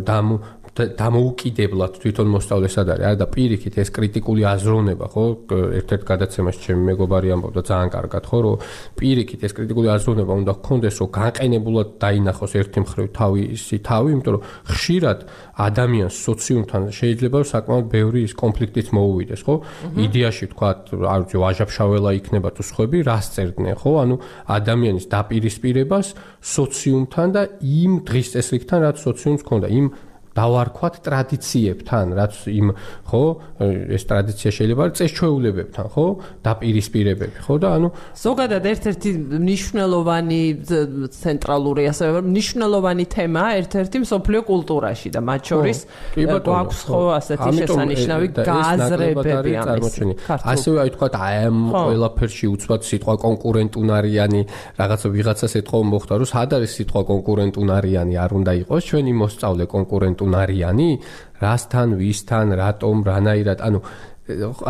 დამ დამოუკიდებლად თვითონ მოსწავლესად არის. არა და პირიქით ეს კრიტიკული აზროვნება ხო? ერთ-ერთ გადაცემაში ჩემი მეგობარი ამბობდა ძალიან კარგად ხო? რომ პირიქით ეს კრიტიკული აზროვნება უნდა გქონდეს რომ განყენებულად დაინახოს ერთი მხრივ თავისი თავი იმიტომ რომ ხშირად ადამიანს სოციუმთან შეიძლება საკმაოდ ბევრი ის კონფლიქტიც მოუვიდეს ხო? იდეაში თქვა არ ვიცი ვაჟაფშაველა იქნება თუ სხვები რას წერდნენ ხო? ანუ ადამიანის დაპირისპირებას სოციუმთან და იმ დღის წესრიგთან რაც სოციუმს ქონდა იმ დავარქვათ ტრადიციებთან, რაც იმ ხო, ეს ტრადიცია შეიძლება წესჩვეულებებთან, ხო, დაპირისპირებები, ხო და ანუ ზოგადად ერთ-ერთი მნიშვნელოვანი ცენტრალური ასე მნიშვნელოვანი თემა ერთ-ერთი მსოფლიო კულტურაში და მათ შორის გვაქვს ხო ასეთი შესანიშნავი გააზრებები ამის. ასევე აი თქვა აი ამ ყველაფერში უცბად სიტყვა კონკურენტუნარიანი რაღაცა ვიღაცას ეთქო მოხდა რომ სად არის სიტყვა კონკურენტუნარიანი არ უნდა იყოს ჩვენი მოსწავლე კონკურენტ უნარიანი რასთან ვისთან რატომ რანაირად ანუ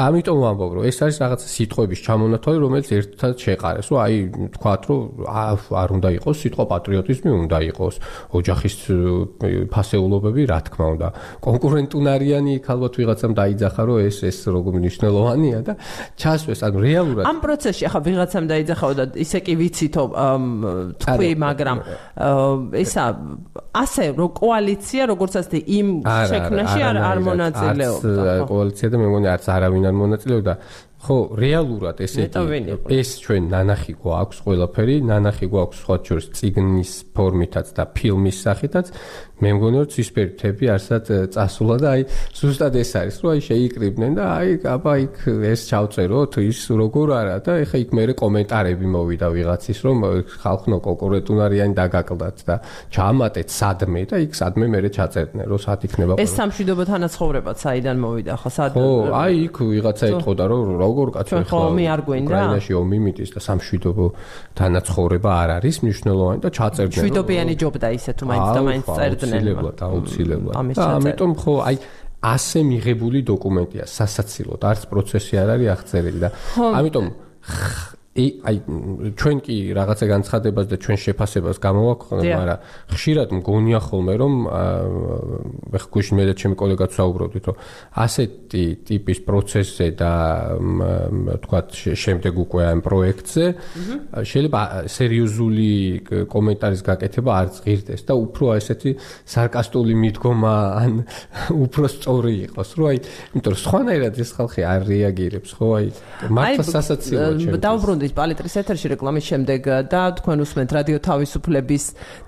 ამიტომ ვამბობ რომ ეს არის რაღაც სიტყვების ჩამონათვალი რომელიც ერთად შეყარეს რომ აი თქვათ რომ არ უნდა იყოს სიტყვა პატრიოტიზმი უნდა იყოს ოჯახის ფასეულობები რა თქმა უნდა. კონკურენტუნარიანი ალბათ ვიღაცამ დაიძახა რომ ეს ეს როგორ მნიშვნელოვანია და ჩასვეს ანუ რეალურად ამ პროცესში ახლა ვიღაცამ დაიძახაო და ისე კი ვიცითო თქვი მაგრამ ესა ასე რომ კოალიცია როგორც ასე იმ შექმნაში არ არ მონაწილეობდა კოალიცია და მე მგონი არც არავინ არ მონაწილეობდა ხო, რეალურად ესეთი ეს ჩვენ ნანახი გვაქვს ყველაფერი, ნანახი გვაქვს სხვა შორის ციგნის ფორმითაც და ფილმის სახითაც. მე მგონი რომ ცისფერი თები არსად წასულა და აი ზუსტად ეს არის, რომ აი შეიკრიბნენ და აი აბა იქ ეს ჩავწეროთ, ის როგორ არა და ეხა იქ მე კომენტარები მოვიდა ვიღაცის, რომ ხალხნო კონკურენტუნარიანი დაგაკლდათ და ჩაამატეთ სადმე და იქ სადმე მე ჩაწერდნენ, რომ სად იქნება ეს სამშვიდობო თანაცხოვრებაც საიდან მოვიდა ხო სად ხო აი იქ ვიღაცა ეთყოდა რომ როგორ კაცო ხო ომი არ გვინდა უკრაინაში ომი მიტის და სამშვიდობო თანაცხოვრება არ არის მნიშვნელოვანი და ჩაწერდნენ მშვიდობიანი ჯობდა ისე თუ მაინც და მაინც წერდნენ აუცილებლად აუცილებლად. და ამიტომ ხო აი ასე მიღებული დოკუმენტია სასაცილოდ. არც პროცესი არ არის აღწერილი და ამიტომ აი ჩვენ კი რაღაცა განცხადებას და ჩვენ შეფასებას გამოვაქვთ, მაგრამ ხშირად მგონია ხოლმე რომ ეხ გუშინ მე და ჩემი კოლეგაც საუბრობდით, რომ ასეთი ტიპის პროცესზე და თქვათ შემდეგ უკვე ამ პროექტზე შეიძლება სერიოზული კომენტარის გაკეთება არ წღირდეს და უფრო ესეთი სარკასტული მიდგომა ან უფრო სწორი იყოს, რომ აი, იმიტომ რომ სხვანაირად ეს ხალხი არ რეაგირებს, ხო, აი მართლა სასაცილოა ჩემთვის. გუნდის პალიტრის ეთერში რეკლამის შემდეგ და თქვენ უსმენთ რადიო თავისუფლების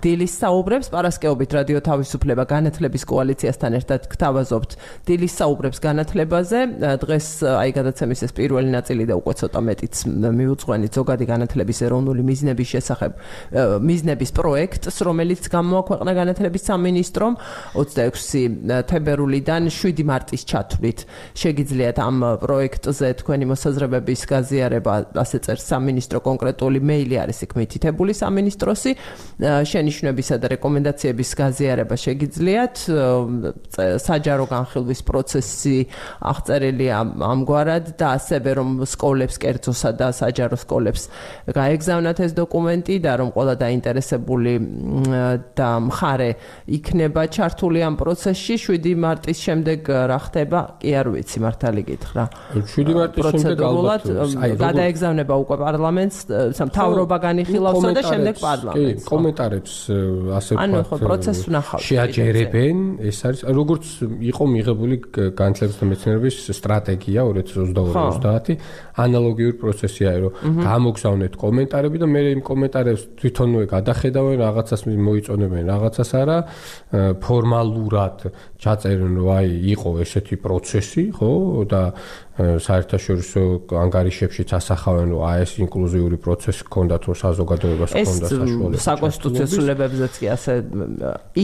დილის საუბრებს. პარასკეობით რადიო თავისუფლება განათლების კოალიციასთან ერთად გთავაზობთ დილის საუბრებს განათლებაზე. დღეს აი გადაცემის ეს პირველი ნაწილი და უკვე ცოტა მეტიც მიუძღვენით ზოგადი განათლების ეროვნული მიზნების შესახებ მიზნების პროექტს რომელიც გამოაქვეყნა განათლების სამინისტრომ 26 თებერვლიდან 7 მარტის ჩათვლით შეგიძლიათ ამ პროექტზე თქვენი მოსაზრებების გაზიარება ასე წერს სამინისტრო კონკრეტული მეილი არის იქ მითითებული სამინისტროსი. შენიშვნებისა და რეკომენდაციების გაზიარება შეგიძლიათ. საჯარო განხილვის პროცესი აღწერილია ამგვარად და ასევე რომ სკოლებს კერძოსა და საჯარო სკოლებს გაეგზავნათ ეს დოკუმენტი და რომ ყველა დაინტერესებული და მხარე იქნება ჩართული ამ პროცესში 7 მარტის შემდეგ რა ხდება? კი არ ვიცი მართალი გითხრა. 7 მარტის შემდეგ ალბათ გადაეგზავნება უკვე პარლამენტს სამთავრობა განიხილავსო და შემდეგ პარლამენტს. კი, კომენტარებს ასე ვთქვათ. ანუ ხო პროცესს ვნახავთ. შეაჯერებენ, ეს არის როგორც იყო მიღებული განათლების და მეცნიერების სტრატეგია 2022-30, ანალოგიური პროცესია, რომ გამოგზავნეთ კომენტარები და მე იმ კომენტარებს თვითონვე გადახედავენ, რაღაცას მოიწონებენ, რაღაცას არა, ფორმალურად ჩაწერენ, რომ აი იყო ესეთი პროცესი, ხო, და საერთაშორისო ანგარიშებშიც ასახავენ რომ აი ეს ინკლუზიური პროცესი ქონდათ რომ საზოგადოებას ქონდა საშუალება ეს საკონსტიტუციო ცვლილებებზეც კი ასე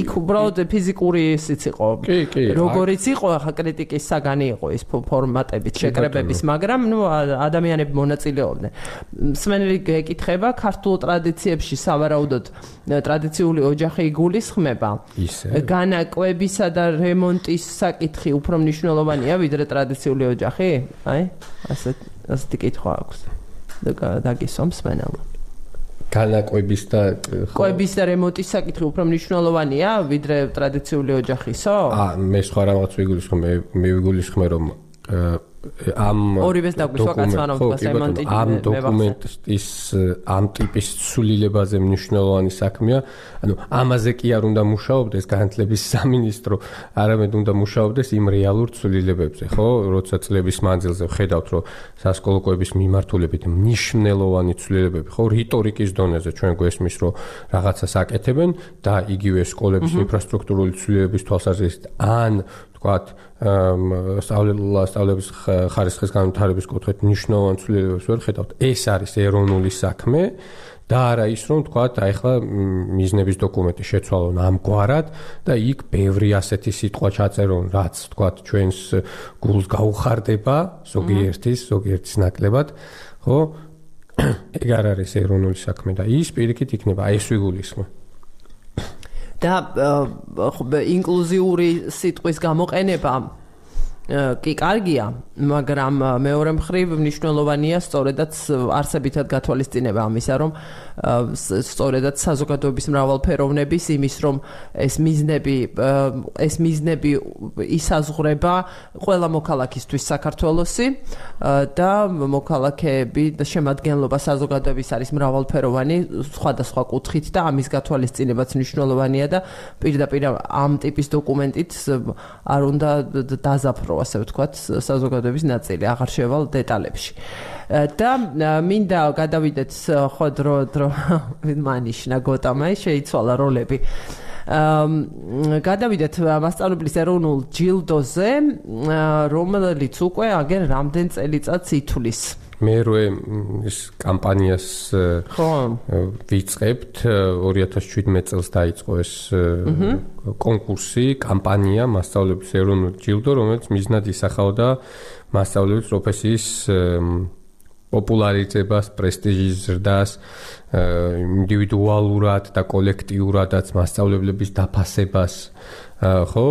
იქ უბრალოდ ფიზიკური ისიც იყო როგორიც იყო ახლა კრიტიკის საგანი იყო ის ფორმატებით შეკრებების მაგრამ ნუ ადამიანები მონაწილეობდნენ. სმენელი გეკითხება ქართულ ტრადიციებში სავარაუდოდ ტრადიციული ოჯახი იგულისხმება. განაკვებისა და რემონტის საკითხი უფრო მნიშვნელოვანია ვიდრე ტრადიციული ოჯახი აი ასე ასეთი კითხვა აქვს. და დაგისვამს მენელმა განაკვების და კვების და რემონტის საკითხი უფრო მნიშვნელოვანია ვიდრე ტრადიციული ოჯახისო? აა მე სხვა რაღაც ვიგულისხმე მე მე ვიგულისხმე რომ ამ ორივეს დაგვისვა კაცმანობას რემონტი ამ დოკუმენტის ამ ტიპის ცვლილებაზე მნიშვნელოვანი საქმეა. ანუ ამაზე კი არ უნდა მუშაობდეს განათლების სამინისტრო არამედ უნდა მუშაობდეს იმ რეალურ ცვლილებებზე ხო? როცა წლების მანძილზე ხედავთ რომ სასკოლო კვების მიმართულებით მნიშვნელოვანი ცვლილებები ხო რიტორიკის დონეზე ჩვენ გვესმის რომ რაღაცას აკეთებენ და იგივე სკოლების ინფრასტრუქტურული ცვლილებების თვალსაზრისით ან ვთქვათ, სწავლა სწავლების ხარისხის განვითარების კუთხით ნიშნავენ ცვლილებებს ვერ ხედავთ. ეს არის ეროვნული საქმე და არა ის რომ ვთქვათ, აი ხლა მიზნების დოკუმენტი შეცვალონ ამგვარად და იქ ბევრი ასეთი სიტყვა ჩაწერონ, რაც ვთქვათ, ჩვენს გულს გაუხარდება, ზოგიერთის, ზოგიერთის ნაკლებად, ხო? ეგ არ არის ეროვნული საქმე და ის პირიქით იქნება აი ეს ვიგულისხმე. და ინკლუზიური სიტყვის გამოყენება კი კარგია, მაგრამ მეორე მხრივ მნიშვნელოვანია სწორედაც არსებითად გათვალისწინება ამისა, რომ სწორედაც საზოგადოების მრავალფეროვნების იმის, რომ ეს მიზნები ეს მიზნები ისაზღვრება ყველა მოქალაქისთვის საქართველოსი და მოქალაქეები და შემადგენლობა საზოგადოების არის მრავალფეროვანი სხვადასხვა კუთხით და ამის გათვალისწინებაც მნიშვნელოვანია და პირდაპირ ამ ტიპის დოკუმენტით არ უნდა დაზაფრო ასე ვთქვათ, საზოგადოების ნაწილი, აღარ შევალ დეტალებში. და მინდა გადავიდეთ ხო დრო დრო მანიშნა გოტამაი შეიცვალა როლები. აა გადავიდეთ მასწავლებლის ეროვნულ ჯილდოზე, რომელიც უკვე აგერ რამდენ წელიწადს ითვლის. მე როე ის კამპანიას ხო. ვიწყებთ. 2017 წელს დაიწყო ეს კონკურსი, კამპანია მასწავლებლების ეროვნულ ჯილდო, რომელიც მიზნად ისახავდა მასწავლებლების პროფესიის პოპულარიზებას, პრესტიჟის ზრდას, ინდივიდუალურად და კოლექტიურადაც მასწავლებლების დაფასებას, ხო?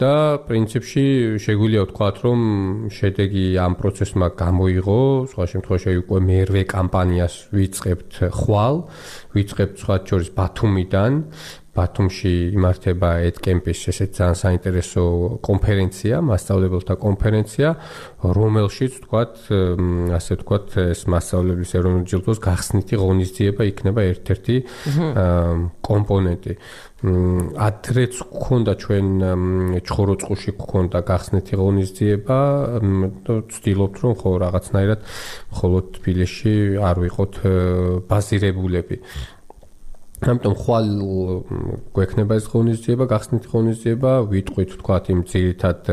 და პრინციპში შეგვიძლია ვთქვათ, რომ შედეგი ამ პროცესმა გამოიღო, სხვა შემთხვევაში უკვე მერვე კამპანიას ვიწყებთ ხვალ, ვიწყებთ სხვა შორის ბათუმიდან, ბათუმში იმართება ეთკემპის ესეთ ძალიან საინტერესო კონფერენცია, მასწავლებელთა კონფერენცია, რომელშიც თქვათ, ასე თქვათ, ეს მასწავლებლის ეროვნული ჯილდოს გახსნითი ღონისძიება იქნება ერთ-ერთი კომპონენტი. ადრეც გქონდა ჩვენ ჩხოროწყუში გქონდა გახსნითი ღონისძიება, ვცდილობთ რომ ხო რაღაცნაირად მხოლოდ თბილისში არ ვიყოთ ბაზირებულები. ამიტომ ხვალ გვექნება ეს ღონისძიება, გახსნით ღონისძიება, ვიტყვით თქვათ იმ ძირითად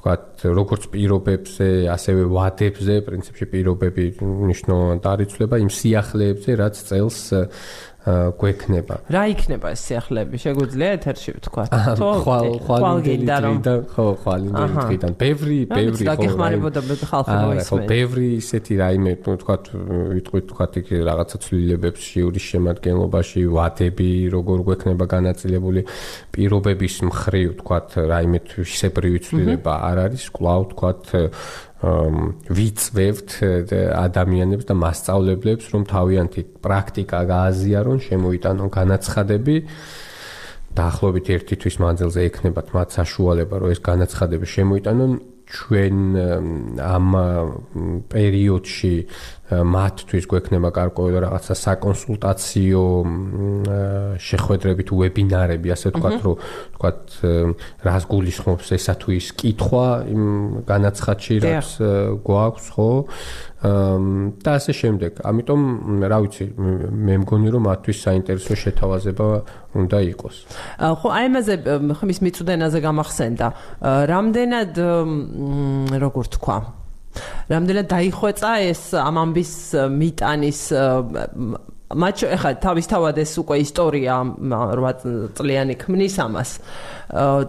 თქვათ როგორც პირობებზე, ასევე ვადებზე, პრინციპში პირობები ნიშნავენ დარიცლება იმ სიახლეებზე, რაც წელს გვექნება. რა იქნება ეს სიახლეები? შეგვიძლია ეთერში ვთქვა. თო ხვალინდელი დღიდან, ხო, ხვალინდელი დღიდან. ბევრი, ბევრი ხო. დაგეხმარებოდა ხალხი მოისმენს. ხო, ბევრი ისეთი რაიმე, ну, თქვა, ვიტყვით, თქვა, იქ რაღაცა ცვლილებებს შიურის შემადგენლობაში, ვადები, როგორ გვექნება განაწილებული პირობების მხრივ, თქვა, რაიმე თვისებრივი ცვლილება არ არის, კვლავ თქვა, ვიწვევთ ადამიანებს და მასწავლებლებს, რომ თავიანთი პრაქტიკა გააზიარონ, შემოიტანონ განაცხადები. დაახლოებით ერთი თვის მანძილზე ექნებათ მათ საშუალება, რომ ეს განაცხადები შემოიტანონ ჩვენ ამ პერიოდში მათთვის გვექნება გარკვეული რაღაცა საკონსულტაციო შეხვედრებით ვებინარები, ასე ვთქვათ, რომ ვთქვათ, რას გულისხმობს ესა თუ ის კითხვა იმ განაცხადში, რაც გვაქვს, ხო? და ასე შემდეგ. ამიტომ, რა ვიცი, მე მგონი რომ მათთვის საინტერესო შეთავაზება უნდა იყოს. ხო, აი ამაზე ხმის მიწუდენაზე გამახსენდა. რამდენად როგორ თქვა? რამდენად დაიხვეწა ეს ამ ამბის მიტანის მათ ახლა თავისთავად ეს უკვე ისტორია 8 წლიანი ქმნის ამას.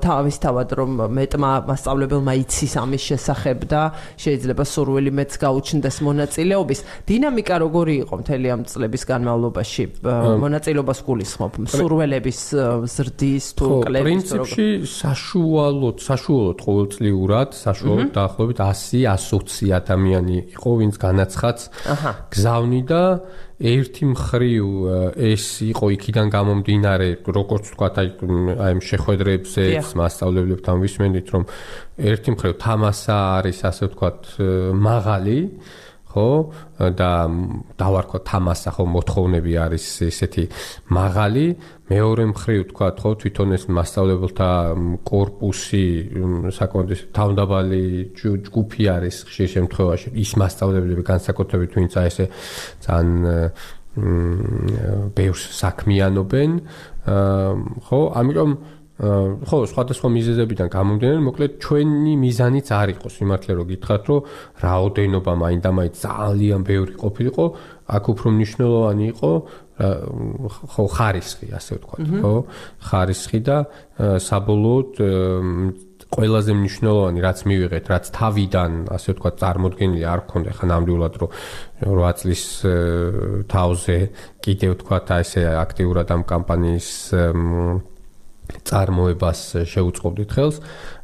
თავისთავად რომ მეტმა მასწავლებელმა იცის ამის შესახებ და შეიძლება სურვილი მეც გაუჩნდეს მონაწილეობის. დინამიკა როგორი იყო მთელი ამ წლების განმავლობაში? მონაწილეობას გულისხმობ. სურველების ზრდის თუ კლების პრინციპში საშუალოდ საშუალოდ ყოველწლიურად საშუალოდ დაახლოებით 100 120 ადამიანი იყო ვინც განაცხადს გზავნიდა ერთი მხრივ ეს იყო იქიდან გამომდინარე, როგორც თქვა აი აი შეხვედრებზე მასშტაბლებთან ვისმენით, რომ ერთი მხრივ თამასა არის ასე ვთქვათ მაღალი, ხო? და დავარქვა თამასა ხო მოთხოვნები არის ესეთი მაღალი. მეორე მხრივ თქვა ხო თვითონ ეს მასშტაბებელთა корпуსი საკმაოდ თავმდაბალი ჯგუფი არის ხშირ შემთხვევაში. ის მასშტაბებელები განსაკუთრებით ვინც აი ესე ძალიან ბევრს საქმიანობენ. ხო? ამიტომ ხო სხვადასხვა მიზეზებიდან გამომდინარე მოკლედ ჩვენი მიზანიც არ იყოს. იმართლე რომ გითხრათ რომ რაოდენობა მაინდამაინც ძალიან ბევრი ყოფილიყო აქ უფრო მნიშვნელოვანი იყო ხო ხარისხი ასე ვთქვათ ხო? ხარისხი და საბოლოოდ ყველაზე მნიშვნელოვანი რაც მივიღეთ რაც თავიდან ასე ვთქვათ წარმოქმნილი არ ქონდა ხა ნამდვილად რომ 8 წლის თავზე კიდე ვთქვათ აი ესე აქტიურად ამ კამპანიის წარმოებას შეუწყობდით ხელს.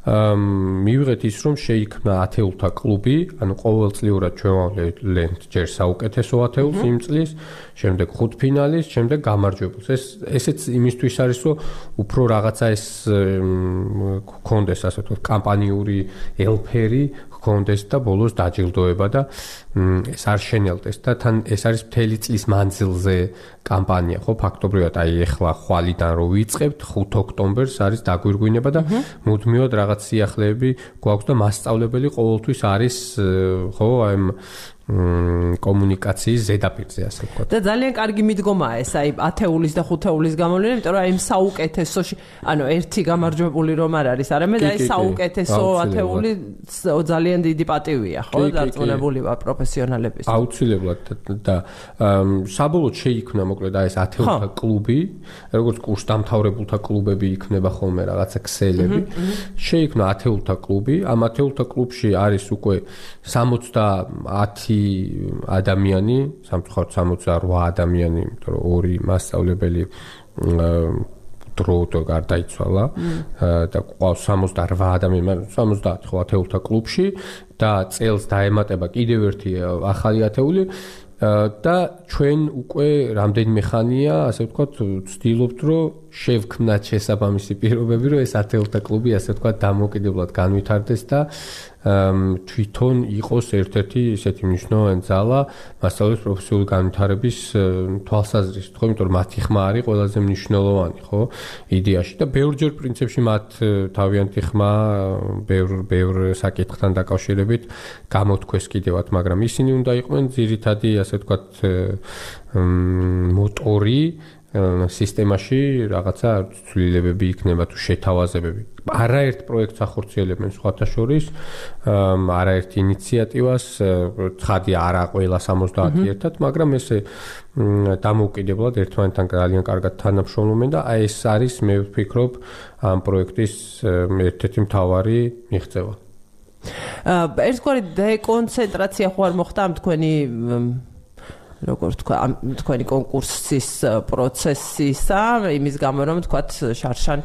მივიღეთ ის რომ შეიქმნა ათეულთა კლუბი, ანუ ყოველწლიურად ჩვენ ვლენთ ჯერ საუკეთესო ათეულს იმ წლის, შემდეგ ხუთფინალის, შემდეგ გამარჯვებულს. ეს ესეც იმისთვის არის, რომ უფრო რაღაცა ეს კონდეს ასე ვთქვათ, კამპანიური ელფერი, გქონდეს და ბოლოს დაჯილდოება და ეს არ შენელდეს და თან ეს არის მთელი წლის მანძილზე კამპანია ხო? ფაქტობრივად აი ეხლა ხვალიდან რო ვიწყებთ 5 ოქტომბერს არის დაგვირგვინება და მუდმივად რაღაც სიახლეები გვაქვს და მასწავლებელი ყოველთვის არის ხო აი კომუნიკაციის ზედაპირზე ასე ვთქვათ. და ძალიან კარგი მიდგომაა ეს აი ათეულის და ხუთეულის გამოვლენა, იმიტომ რომ აი იმ საუკეთესოში, ანუ ერთი გამარჯვებული რომ არ არის, არამედ აი საუკეთესო ათეული ძალიან დიდი პატივია, ხო, დარწმუნებული ვარ პროფესიონალების. აუცილებლად და საბოლოოდ შეიქმნა მოკლედ აი ეს ათეულთა კლუბი, როგორც კურს დამთავრებულთა კლუბები იქნება ხოლმე რაღაცა ქსელები. შეიქმნა ათეულთა კლუბი, ამ ათეულთა კლუბში არის უკვე 70 ადამიანი, სამწუხაროდ 68 ადამიანი, იმიტომ რომ ორი მასწავლებელი დროთო გარდაიცვალა და ყავს 68 ადამიანი, 70 ხო ათეულთა კლუბში და წელს დაემატება კიდევ ერთი ახალი ათეული და ჩვენ უკვე რამდენიმე ხანია, ასე ვთქვათ, ვცდილობთ, რომ შევქმნათ შესაბამისი პირობები, რომ ეს ათეულთა კლუბი, ასე ვთქვათ, დამოუკიდებლად განვითარდეს და თვითონ იყოს ერთ-ერთი ისეთი მნიშვნელოვანი ძალა მასწავლებლის პროფესიული განვითარების თვალსაზრისით, ხო, იმიტომ რომ მათი ხმა არის ყველაზე მნიშვნელოვანი, ხო, იდეაში. და ბევრჯერ პრინციპში მათ თავიანთი ხმა ბევრ ბევრ საკითხთან დაკავშირებით გამოთქვეს კიდევაც, მაგრამ ისინი უნდა იყვნენ ძირითადი, ასე ვთქვათ, მოტორი სისტემაში რაღაცა ცვლილებები იქნება თუ შეთავაზებები. არაერთ პროექტს ახორციელებენ სხვათა შორის, არაერთ ინიციატივას, ცხადია არა ყველა 70 ერთად, მაგრამ ესე დამოუკიდებლად ერთმანეთთან ძალიან კარგად თანამშრომლობენ და აი ეს არის მე ვფიქრობ ამ პროექტის ერთ-ერთი მთავარი მიღწევა. აა ერთგვარი დეკონცენტრაცია ხო არ მოხდა ამ თქვენი როგორ თქვა ამ თქვენი კონკურსის პროცესისა იმის გამო რომ თქვა შარშან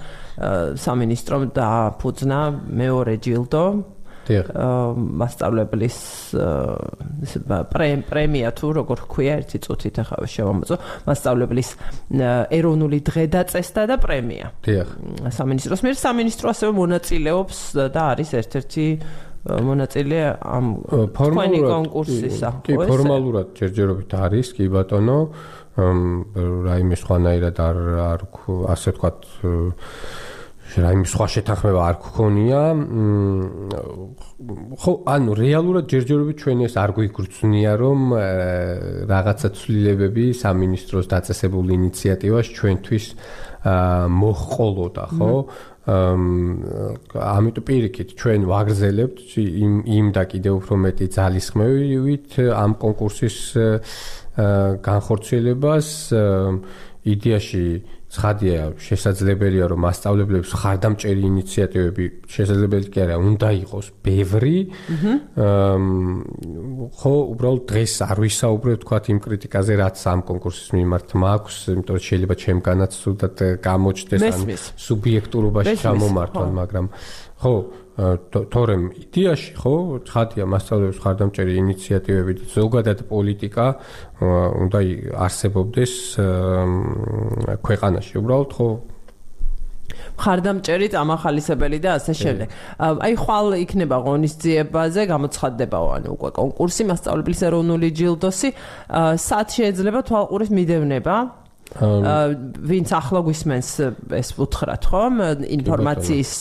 სამინისტრომ დააფუძნა მეორე ჯილდო მასწავლებლის პრემია თუ როგორ ქვია ერთი წუთით ახლა შევამოწო მასწავლებლის ეროვნული დღე დაწესდა და პრემია. დიახ. სამინისტროს მიერ სამინისტრო ასევე მონაწილეობს და არის ერთ-ერთი მონაწილე ამ თქვენი კონკურსისა. კი, ფორმალურად ჯერჯერობით არის, კი ბატონო. რაიმე სხვანაირად არ არ ასე ვთქვათ რაიმე სხვა შეთანხმება არ გქონია. ხო, ანუ რეალურად ჯერჯერობით ჩვენ ეს არ გვიგრძნია, რომ რაღაცა ცვლილებები სამინისტროს დაწესებული ინიციატივას ჩვენთვის მოხყოლოდა, ხო? ამიტომ პირიქით ჩვენ ვაგრძელებთ იმ იმ და კიდევ უფრო მეტი ძალისხმევით ამ კონკურსის განხორციელებას იდეაში ცხადია შესაძლებელია რომ მასშტაბლებლებს ხარდამჭერი ინიციატივები შესაძლებელი კი არა უნდა იყოს ბევრი. ხო უბრალოდ დღეს არ ვისაუბრებ თქვა იმ კრიტიკაზე რაც ამ კონკურსის მიმართ მაქვს იმიტომ რომ შეიძლება ჩემგანაც თუდად გამოჩნდეს ან სუბიექტურობაში ჩამომართონ მაგრამ ხო თორემ იდეაში ხო ცხადია მასშტაბლების ხარდამჭერი ინიციატივები და ზოგადად პოლიტიკა უნდა არსებობდეს ქვეყანაში უბრალოდ ხო ხარდამჭერი წამახალისებელი და ასე შემდეგ. აი ხვალ იქნება ღონისძიებაზე გამოცხადდება ანუ უკვე კონკურსი მასშტაბლის ეროვნული ჯილდოსი. სად შეიძლება თვალყურის მიდევნება? ვინც ახლა გვისმენს ეს უთხრათ ხომ? ინფორმაციის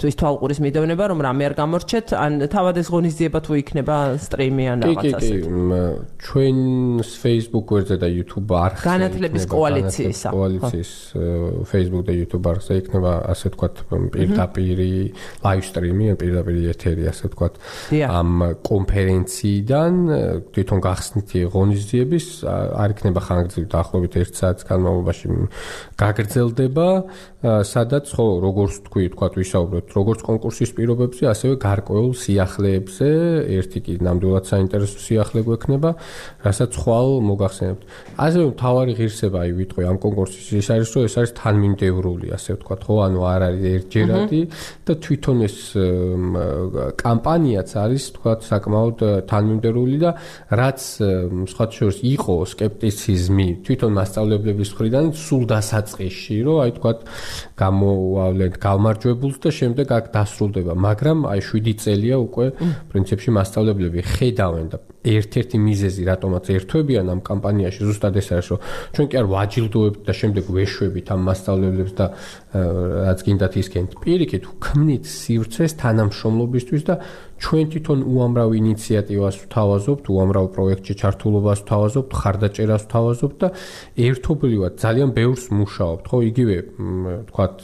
თუ ის თვალყურის მიდევნება რომ რამე არ გამორჩეთ ან თავად ეს ღონისძიება თუ იქნება სტრიმი ან რაღაც ასე კი. კი ჩვენს Facebook გვერდზე და YouTube არხზე განათლების კოალიციის კოალიციის Facebook და YouTube არხზე იქნება ასე ვთქვათ პირდაპირი live stream-ი პირდაპირი ეთერი ასე ვთქვათ ამ კონფერენციიდან თვითონ გახსნითი ღონისძიების არ იქნება ხანგრძლივი დაახლოებით 1 საათი განმავლობაში გაგრძელდება, სადაც ხო როგორც თქვი თქვათ ვისაუბრეთ როგორც კონკურსის პირობებზე ასევე გარკვეულ სიახლეებზე ერთი კი ნამდვილად საინტერესო სიახლე გვექნება რასაც ხვალ მოგახსენებთ. ასევე მთავარი ღირსება აი ვიტყვი ამ კონკურსის ის არის რომ ეს არის თანმიმდევრული ასე ვთქვათ ხო? ანუ არ არის ერთჯერადი და თვითონ ეს კამპანიაც არის თქვათ საკმაოდ თანმიმდევრული და რაც სხვა შორის იყო სკეპტიციზმი თვითონ მასწავლებლების მხრიდან სულ დასაწყისში რომ აი თქვათ გამოავლენ გამარჯვებულს და შემდეგ აქ დასრულდება, მაგრამ აი 7 წელია უკვე პრინციპში მასწავლებლები ხედავენ და ერთ-ერთი მიზეზი რატომაც ერთვებიან ამ კამპანიაში ზუსტად ეს არის, რომ ჩვენ კი არ ვაჯილდოებთ და შემდეგ ვეშვებით ამ მასწავლებლებს და რაც გინდათ ისკენთ. პირიქით, ვქმნით სივრცეს თანამშრომლობისთვის და ჩვენ თვითონ უამრავ ინიციატივას ვთავაზობთ, უამრავ პროექტში ჩართულობას ვთავაზობთ, ხარდაჭერას ვთავაზობთ და ერთობლივად ძალიან ბევრს მუშაობთ, ხო, იგივე თქვათ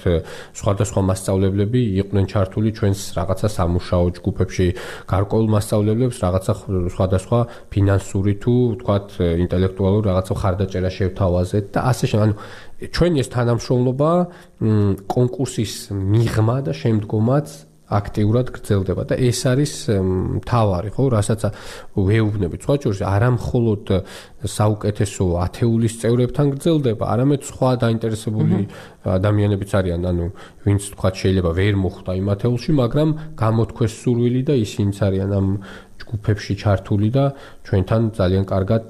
სხვადასხვა მასწავლებლები იყვნენ ჩართული ჩვენს რაღაცა სამუშაო ჯგუფებში, გარკვეულ მასწავლებლებს რაღაცა სხვადასხვა ფინანსური თუ თქვათ ინტელექტუალური რაღაცა ხარდაჭერა შევთავაზეთ და ასე შემდეგ. ანუ ჩვენი ეს თანამშრომლობა კონკურსის მიღმა და შემდგომაც აქტიურად გრძელდება და ეს არის თავარი, ხო, რასაც ვეუბნებით. სხვა შორის არამხოლოდ საუკეთესო ათეულის წევრებთან გრძელდება, არამედ სხვა დაინტერესებული ადამიანებიც არიან, ანუ ვინც თქვა შეიძლება ვერ მოხვდა იმ ათეულში, მაგრამ გამოთქვეს სურვილი და ისინიც არიან ამ ჯგუფებში ჩართული და ჩვენთან ძალიან კარგად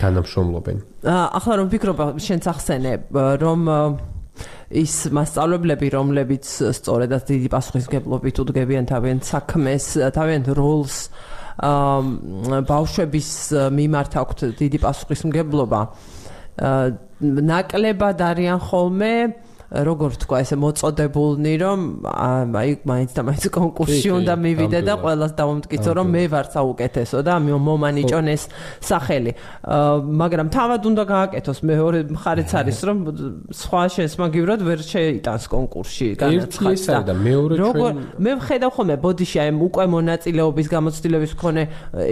თანამშრომლობენ. ახლა რომ ვფიქრობ, შენც ახსენე, რომ ის მასწავლებლები, რომლებიც სწორედაც დიდი პასუხისგებლობით უდგებიან თავიანთ საქმეს, თავიანთ როლს აა ბავშვების მიმართ აქვთ დიდი პასუხისმგებლობა. აა ნაკლებად არიან ხოლმე როგორ თქვა ესე მოწოდებულნი რომ აი მაინც და მაინც კონკურსში უნდა მივიდე და ყველას დავამტკიცო რომ მე ვარ საუკეთესო და მომანიჭონ ეს სახელი. მაგრამ თავად უნდა გააკეთოს. მეორე მხარეც არის რომ სხვა შესმაგივრად ვერ შეიტანს კონკურსში განაცხადს და მეორე ჩვენ მე ვხედავ ხოლმე ბოდიში აი უკვე მონაწილეობის გამოცდილების მქონე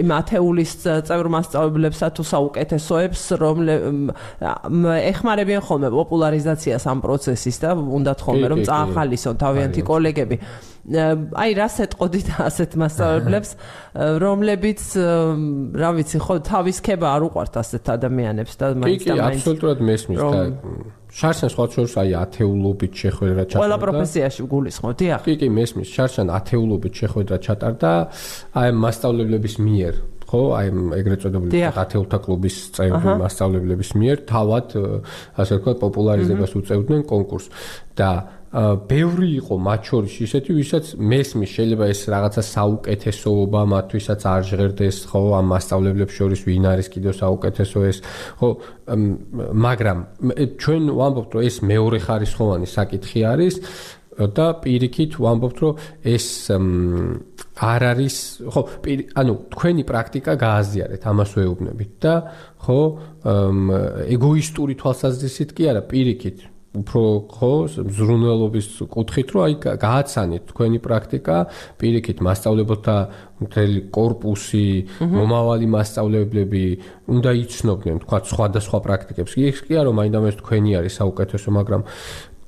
იმ ათეულის წევრ მასწავლებლებსა თუ საუკეთესოებს რომ ეხმარებიან ხოლმე პოპულარიზაციას ამ პროცესში ის და უნდათ ხოლმე რომ წაახალისონ თავიანთი კოლეგები. აი რას ეტყოდით ასეთ მასწავლებლებს, რომლებიც რა ვიცი, ხო თავის ქება არ უყვართ ასეთ ადამიანებს და მაინც და მაინც. კი, აბსოლუტურად მესმის და შარშან სხვა შორს აი ათეულობით შეხვედრა ჩატარდა. ყველა პროფესიაში გულისხმობ, დიახ. კი, კი, მესმის. შარშან ათეულობით შეხვედრა ჩატარდა აი მასწავლებლების მიერ. ხო, აი ეგრეთ წოდებული ათეულთა კლუბის წევრი მასწავლებლების მიერ თავად ასე ვთქვათ პოპულარიზებას უწევდნენ კონკურს. და ბევრი იყო მათ შორის ისეთი, ვისაც მესმის შეიძლება ეს რაღაცა საუკეთესოობა მათთვისაც არ ჟღერდეს, ხო, ამ მასწავლებლებს შორის ვინ არის კიდევ საუკეთესო ეს, ხო, მაგრამ ჩვენ ვამბობთ, რომ ეს მეორე ხარისხოვანი საკითხი არის და პირიქით ვამბობთ, რომ ეს არ არის ხო ანუ თქვენი პრაქტიკა გააზიარეთ ამასვე უბნებით და ხო ეგოისტური თვალსაზრისით კი არა პირიქით უფრო ხო ზრუნველობის კუთხით რომ აი გააცანით თქვენი პრაქტიკა პირიქით მასწავლებელთა მთელი корпуსი მომავალი მასწავლებლები უნდა იცნობდნენ თქვა სხვადასხვა პრაქტიკებს. კი ეს კი არა რომ აინდა ეს თქვენი არის საუკეთესო მაგრამ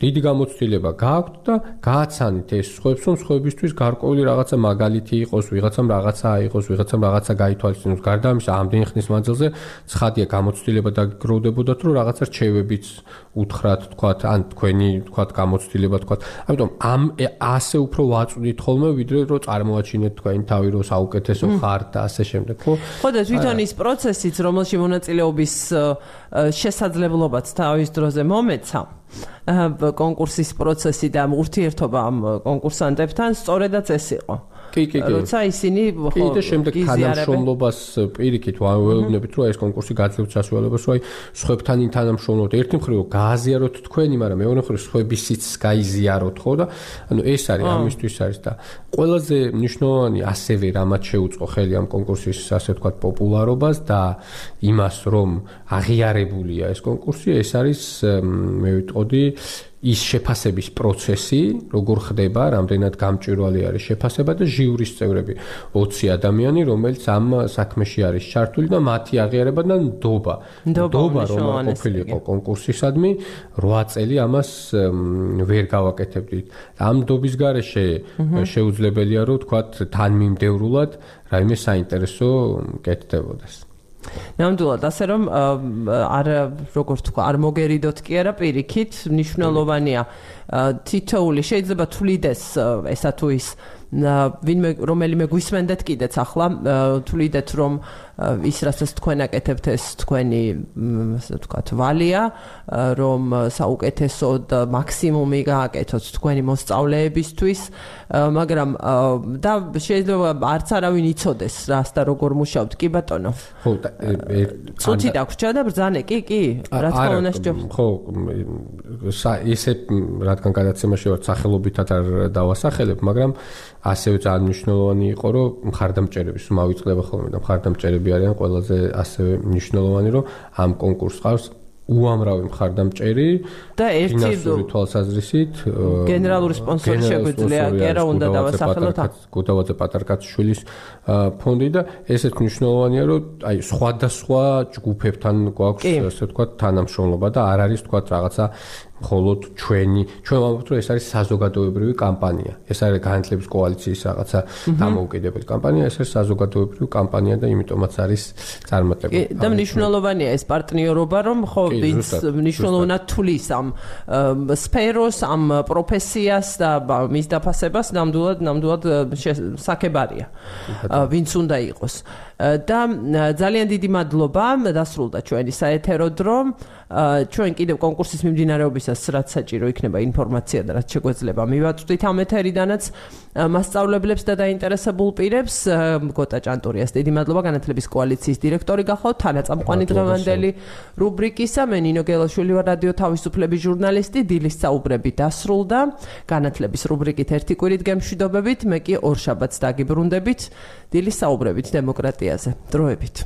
დიდი გამოცდილება გააქვთ და გააცანით ეს სხვებს, რომ სხვებისთვის გარკვეული რაღაცა მაგალითი იყოს, ვიღაცამ რაღაცა აიღოს, ვიღაცამ რაღაცა გაითვალისწინოს. გარდა ამისა, ამდენი ხნის მანძილზე ცხადია გამოცდილება და გროვდებოდათ, რომ რაღაცა რჩევებიც უთხრათ, თქვათ, ან თქვენი, თქვათ, გამოცდილება, თქვათ. ამიტომ ამ ასე უფრო ვაწვდით ხოლმე, ვიდრე რომ წარმოაჩინეთ თქვენი თავი, რომ საუკეთესო ხართ და ასე შემდეგ, ხო? ხო და თვითონ ის პროცესიც, რომელში მონაწილეობის შესაძლებლობაც თავის დროზე მომეცა. კონკურსის პროცესი და ურთიერთობა ამ კონკურსანტებთან სწორედაც ეს იყო. კი კი კი. როცა ისინი ხო კი და შემდეგ თანამშრომლობას პირიქით ვეუბნებით რომ ეს კონკურსი გაძლევთ სასუალებას რომ აი სხვებთან თანამშრომლობთ. ერთი მხრივ გააზიაროთ თქვენი მაგრამ მეორე მხრივ სხვებისიც გაიზიაროთ ხო და ანუ ეს არის ამისთვის არის და ყველაზე მნიშვნელოვანი ასევე რამაც შეუწყო ხელი ამ კონკურსის ასე ვთქვათ პოპულარობას და იმას რომ აღიარებულია ეს კონკურსი ეს არის მე ვიტყოდი ის შეფასების პროცესი, როგორ ხდება, რამდენად გამჭვირვალე არის შეფასება და ჟიურის წევრები 20 ადამიანი, რომელიც ამ საქმეში არის ჩართული და მათი აღიარება და ნდობა. ნდობა რომ ყოფილიყო კონკურსისადმი 8 წელი ამას ვერ გავაკეთებდით. ამ ნდობის გარეშე შეუძლებელია რომ თქვათ თანმიმდევრულად რაიმე საინტერესო კეთდებოდეს. ნამდვილად ასე რომ არ როგორ თქვა არ მოგერიდოთ კი არა პირიქით მნიშვნელოვანია თითოული შეიძლება თulides ესა თუ ის ვინმე რომელიმე გვისმენდეთ კიდეც ახლა თვლიდეთ რომ ის რასაც თქვენ აკეთებთ ეს თქვენი ასე ვთქვათ ვალია რომ საუკეთესო და მაქსიმუმი გააკეთოთ თქვენი მოსწავლეებისთვის. მაგრამ და შეიძლება არც არავინ იცოდეს რას და როგორ მუშაობთ. კი ბატონო? ხო ცოტი დაგვრჩა და ბრძანე. კი კი რა თქმა უნდა ხო ისე რადგან გადაცემაში ვარ სახელობითად არ დავასახელებ მაგრამ ასევე ძალიან მნიშვნელოვანი იყო რომ მხარდამჭერების მოვიწყდება ხოლმე და მხარდამჭერები არიან ყველაზე ასევე მნიშვნელოვანი რომ ამ კონკურსს ყავს უამრავი მხარდამჭერი და ერთი თვალსაზრისით გენერალური სპონსორი შეგვიძლია კი რა უნდა დავასახელოთ გუდავაძე პატარკაცშვილის ფონდი და ესეც მნიშვნელოვანია რომ აი სხვადასხვა ჯგუფებთან გვაქვს ასე ვთქვათ თანამშრომლობა და არ არის ვთქვათ რაღაცა მხოლოდ ჩვენი ჩვენ ვამბობთ რომ ეს არის საზოგადოებრივი კამპანია. ეს არის განათლების კოალიციის რაღაცა დამოუკიდებელი კამპანია ეს არის საზოგადოებრივი კამპანია და იმიტომაც არის წარმატებული და მნიშვნელოვანია ეს პარტნიორობა რომ ხო ვინც მნიშვნელოვნად თulis ამ სფეროს ამ პროფესიას და მის დაფასებას ნამდვილად ნამდვილად საკებარია ვინც უნდა იყოს და ძალიან დიდი მადლობა დასრულდა ჩვენი საეთერო დრო. ჩვენ კიდევ კონკურსის მიმდინარეობისას რაც საჭირო იქნება ინფორმაცია და რაც შეგვეძლება მივაწვდით ამ ეთერიდანაც. მასწავლებლებს და დაინტერესებულ პირებს გოტა ჭანტურიას დიდი მადლობა. განათლების კოალიციის დირექტორი გახავთ თანაწამყვანი დღევანდელი რუბრიკისა. მე ნინო გელაშვილი ვარ რადიო თავისუფლების ჟურნალისტი. დილის საუბრები დასრულდა. განათლების რუბრიკით ერთი კვირით გემშვიდობებით მე კი ორ შაბათს დაგიბრუნდებით. დილის საუბრებით დემოკრატიაზე დროებით